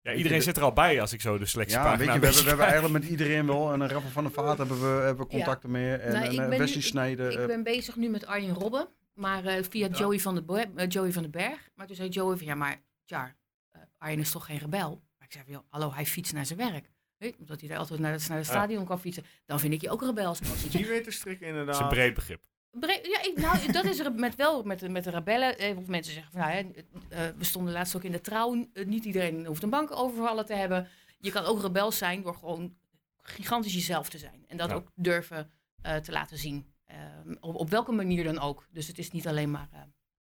Ja, iedereen zit er al bij als ik zo de Ja, selectiepagina weet je, een we hebben, we hebben eigenlijk met iedereen wel. En een Rapper van de Vaart hebben we, hebben contacten mee. En, Nou, en ik eh, ben Wesley nu- ik- Snijden. Ik eh, ben bezig nu met Arjen Robben, maar eh, via Joey, van de Joey van den Berg. Maar toen zei Joey van, ja, maar Jar, Arjen is toch geen rebel? Maar ik zei van, joh, hallo, hij fietst naar zijn werk. Weet, omdat hij daar altijd naar het, naar het stadion kan fietsen. Dan vind ik je ook rebels. Die weet te strikken Dat inderdaad. is een breed begrip. Bre- ja, ik, nou, dat is er met wel met, de- met de rebellen. Eh, of mensen zeggen van, nou, hè, eh, we stonden laatst ook in de trouw. eh, niet iedereen hoeft een bank overvallen te hebben. Je kan ook rebels zijn door gewoon gigantisch jezelf te zijn. En dat Ja. ook durven eh, te laten zien. Eh, op, op welke manier dan ook. Dus het is niet alleen maar, eh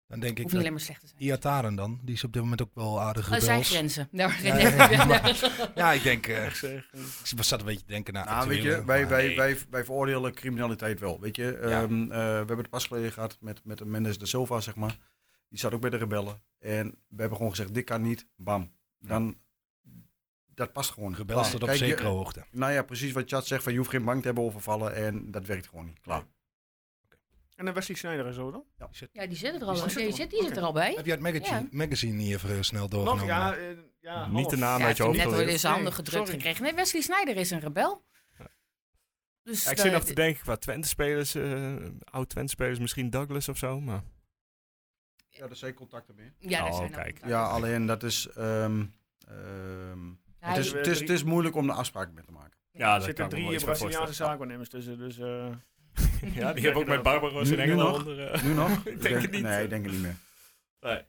Dan denk ik niet alleen dat maar slecht te zijn. Iataren dan, die is op dit moment ook wel aardig Er zijn rebels. grenzen. Nou, Ja, ja, maar- ik denk, eh, Echt zeggen. ik zat een beetje te denken naar Nou, weet je, wij, wij, wij, wij veroordelen criminaliteit wel. Weet je, Ja. Ehm, eh, we hebben het pas geleden gehad met, met de Mendes de Silva, zeg maar. Die zat ook bij de rebellen. En we hebben gewoon gezegd, dit kan niet. Bam. Dan, dat past gewoon niet. Rebel staat op zekere hoogte. Nou ja, precies wat Chad zegt, van je hoeft geen bank te hebben overvallen en dat werkt gewoon niet. Klaar. En dan Wesley Sneijder en zo dan? Ja, die zit er al, Die die zit er zit, al. die zit er al bij. Heb jij het magazine, Ja. magazine niet even eh, snel Nog? doorgenomen? Ja, eh, ja Niet de naam Ja, uit je ik hoofd heb net gelezen. in zijn handen gedrukt sorry. gekregen. Nee, Wesley Sneijder is een rebel. Dus, Ja, ik eh, zit nog te denken qua Twente-spelers, eh, oud-Twente-spelers, misschien Douglas of zo. Maar... Ja, daar zijn contacten mee. Ja, daar Oh, zijn ook kijk. contacten. Ja, alleen dat is, ehm, ehm, het, is, het, is, het is moeilijk om de afspraken mee te maken. Ja, Er dat zitten drie Braziliaanse zaakwaarnemers tussen, dus... eh, Ja, die hebben ook met Barbaros in Nu- nu Engeland nog? onder... eh, Nu nog? ik denk het niet. Nee, ik denk het niet meer. Nee.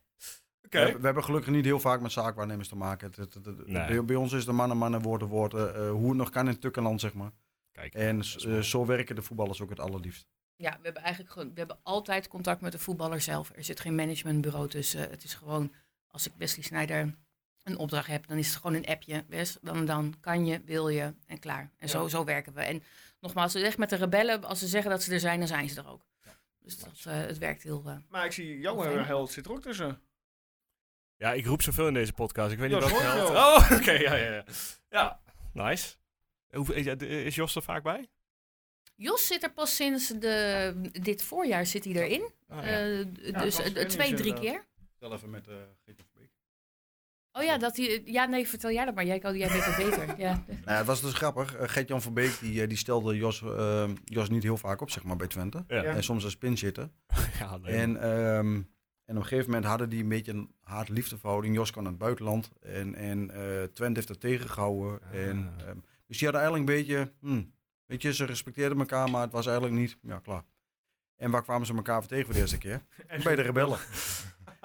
We, hebben- we hebben gelukkig niet heel vaak met zaakwaarnemers te maken. Het, het, het- het- Nee. bij, bij ons is de mannen, mannen, woorden, woorden. eh, hoe het nog kan in Tukkenland, zeg maar. Kijk, En zo werken de voetballers ook het allerliefst. Ja, we hebben eigenlijk gewoon, we hebben altijd contact met de voetballer zelf. Er zit geen managementbureau tussen. Het is gewoon, als ik Wesley Sneijder een opdracht heb, dan is het gewoon een appje. Wes, dan, dan kan je, wil je en klaar. En zo, zo werken we. En nogmaals, echt met de rebellen, als ze zeggen dat ze er zijn, dan zijn ze er ook. Dus dat, eh, het werkt heel... eh, maar ik zie jouw held zit er ook tussen. Ja, ik roep zoveel in deze podcast. Ik weet niet Ja, wat ik geld. wel. Oh, oké, ja, ja, ja. Ja, nice. De- is Jos er vaak bij? Jos zit er pas sinds de, dit voorjaar zit hij erin. Ja. Eh, dus twee, drie keer. Stel even met uh, Beek. Oh ja, dat hij, ja, nee, vertel jij dat maar. Jij, kan- jij weet het beter. Ja. Nou, het was dus grappig. Uh, Gert-Jan van Beek die, eh, die stelde Jos, eh, Jos niet heel vaak op, zeg maar, bij Twente. Ja. En soms als pinchitter. ja, nee. En, ehm, en op een gegeven moment hadden die een beetje een haat-liefdeverhouding. Jos kwam naar het buitenland en, en eh, Twente heeft dat tegengehouden. Ah. En, ehm, dus die hadden eigenlijk een beetje, hmm, weet je, ze respecteerden elkaar, maar het was eigenlijk niet, ja klaar. En waar kwamen ze elkaar voor tegen voor de eerste keer? Bij de rebellen.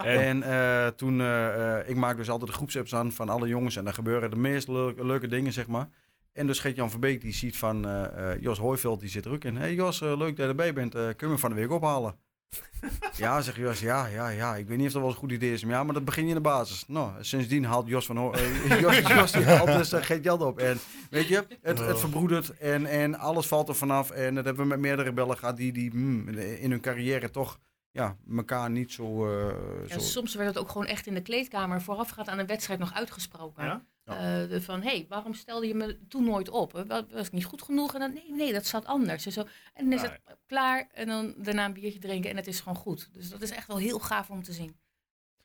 En, eh, toen, eh, ik maak dus altijd de groepsapps aan van alle jongens en daar gebeuren de meest leuke, leuke dingen, zeg maar. En dus Gert-Jan Verbeek die ziet van Jos Hooiveld, die zit er ook in. Hé hey Jos, leuk dat je erbij bent. Kun je me van de week ophalen? ja, zegt Jos, ja, ja, ja. Ik weet niet of dat wel een goed idee is. Maar ja, maar dat begin je in de basis. Nou, sindsdien haalt Jos van Ho- eh, Jos, Jos die haalt dus uh, Gert-Jan op. En weet je, het, het verbroedert en, en alles valt er vanaf. En dat hebben we met meerdere bellen gehad die, die mm, in hun carrière toch ja, elkaar niet zo... uh, ja, zo... Soms werd het ook gewoon echt in de kleedkamer voorafgaand aan een wedstrijd nog uitgesproken. Ja? Ja. Uh, van, hé, hey, waarom stelde je me toen nooit op? Was, was ik niet goed genoeg? En dan, nee, nee, dat zat anders. En, zo. en dan is het klaar en dan daarna een biertje drinken en het is gewoon goed. Dus dat is echt wel heel gaaf om te zien.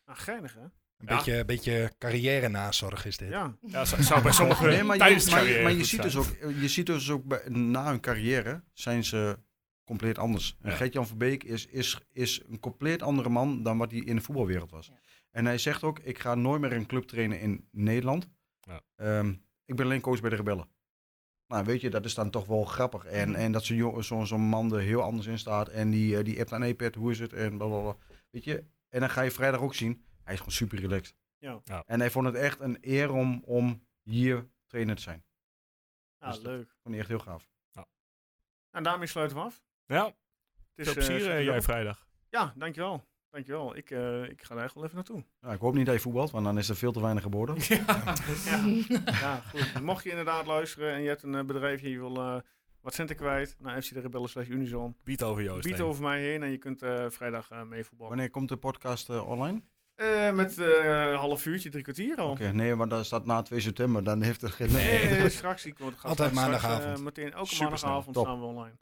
Nou, geinig hè? Een ja. beetje, beetje carrière nazorg is dit. Ja, ja zou, bij sommigen nee, maar je, maar, maar ziet dus ook, je ziet dus ook bij, na hun carrière zijn ze compleet anders. En Ja. Gert-Jan Verbeek is, is, is een compleet andere man dan wat hij in de voetbalwereld was. Ja. En hij zegt ook, ik ga nooit meer een club trainen in Nederland. Ja. Ehm, ik ben alleen coach bij de Rebellen. Nou, weet je, dat is dan toch wel grappig. En, en dat zo'n zo'n man er heel anders in staat. En die, eh, die appt aan iPad, hoe is het? En blablabla. Weet je, en dan ga je vrijdag ook zien, hij is gewoon super relaxed. Ja. Ja. En hij vond het echt een eer om, om hier trainer te zijn. ja Dus dat- leuk. Vond hij echt heel gaaf. En daarmee sluiten we af. Ja, Het veel is, plezier eh, eh, jij vrijdag. Ja, dankjewel. Dankjewel. Ik, uh, ik ga daar echt wel even naartoe. Ja, ik hoop niet dat je voetbalt, want dan is er veel te weinig geboden. ja. ja, goed. Mocht je inderdaad luisteren en je hebt een uh, bedrijfje, je wil uh, wat centen kwijt, naar FC de Rebellen slash Unison. Bied over Joost Bied over mij heen en je kunt uh, vrijdag mee voetballen. Wanneer komt de podcast uh, online? met een half uurtje, drie kwartier al. Oké, okay, nee, maar dat staat na 2 september, dan heeft het geen... Nee, nee, nee straks. Ik word, Altijd straks, maandagavond. meteen, elke Super maandagavond snel. staan we online.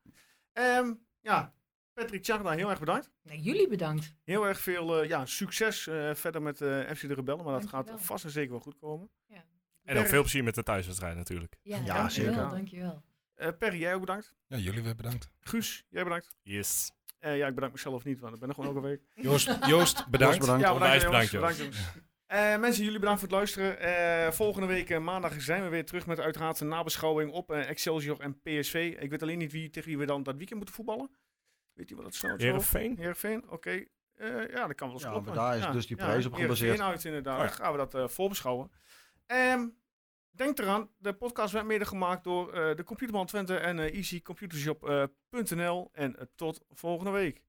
Um, ja, Patrick Tjagda, heel erg bedankt. Nee, jullie bedankt. Heel erg veel uh, ja, succes uh, verder met uh, FC de Rebellen, maar dat dankjewel. gaat vast en zeker wel goed komen. Ja. En nog veel plezier met de thuiswedstrijd natuurlijk. Ja, Ja, dankjewel, zeker. dankjewel. Uh, Perry, jij ook bedankt. Ja, jullie weer bedankt. Guus, jij bedankt. Yes. Uh, ja, ik bedank mezelf niet, want ik ben er gewoon elke week. Joost, Joost bedankt. Joost, bedankt. Ja, Onwijs bedankt, bedankt, jongens. Bedankt, jongens. Uh, mensen, jullie bedankt voor het luisteren. Uh, volgende week uh, maandag zijn we weer terug met uiteraard een nabeschouwing op uh, Excelsior en PSV. Ik weet alleen niet wie, tegen wie we dan dat weekend moeten voetballen. Weet je wat het snel is? Heerenveen? Heerenveen, oké. Okay. ja, dat kan wel eens Ja, kloppen. maar daar is ja, dus die ja, prijs op Heerenveen gebaseerd. uit inderdaad. Oh ja. Dan gaan we dat uh, voorbeschouwen. Um, denk eraan, de podcast werd mede gemaakt door uh, de Computerman Twente en uh, easycomputershop.nl. en tot volgende week.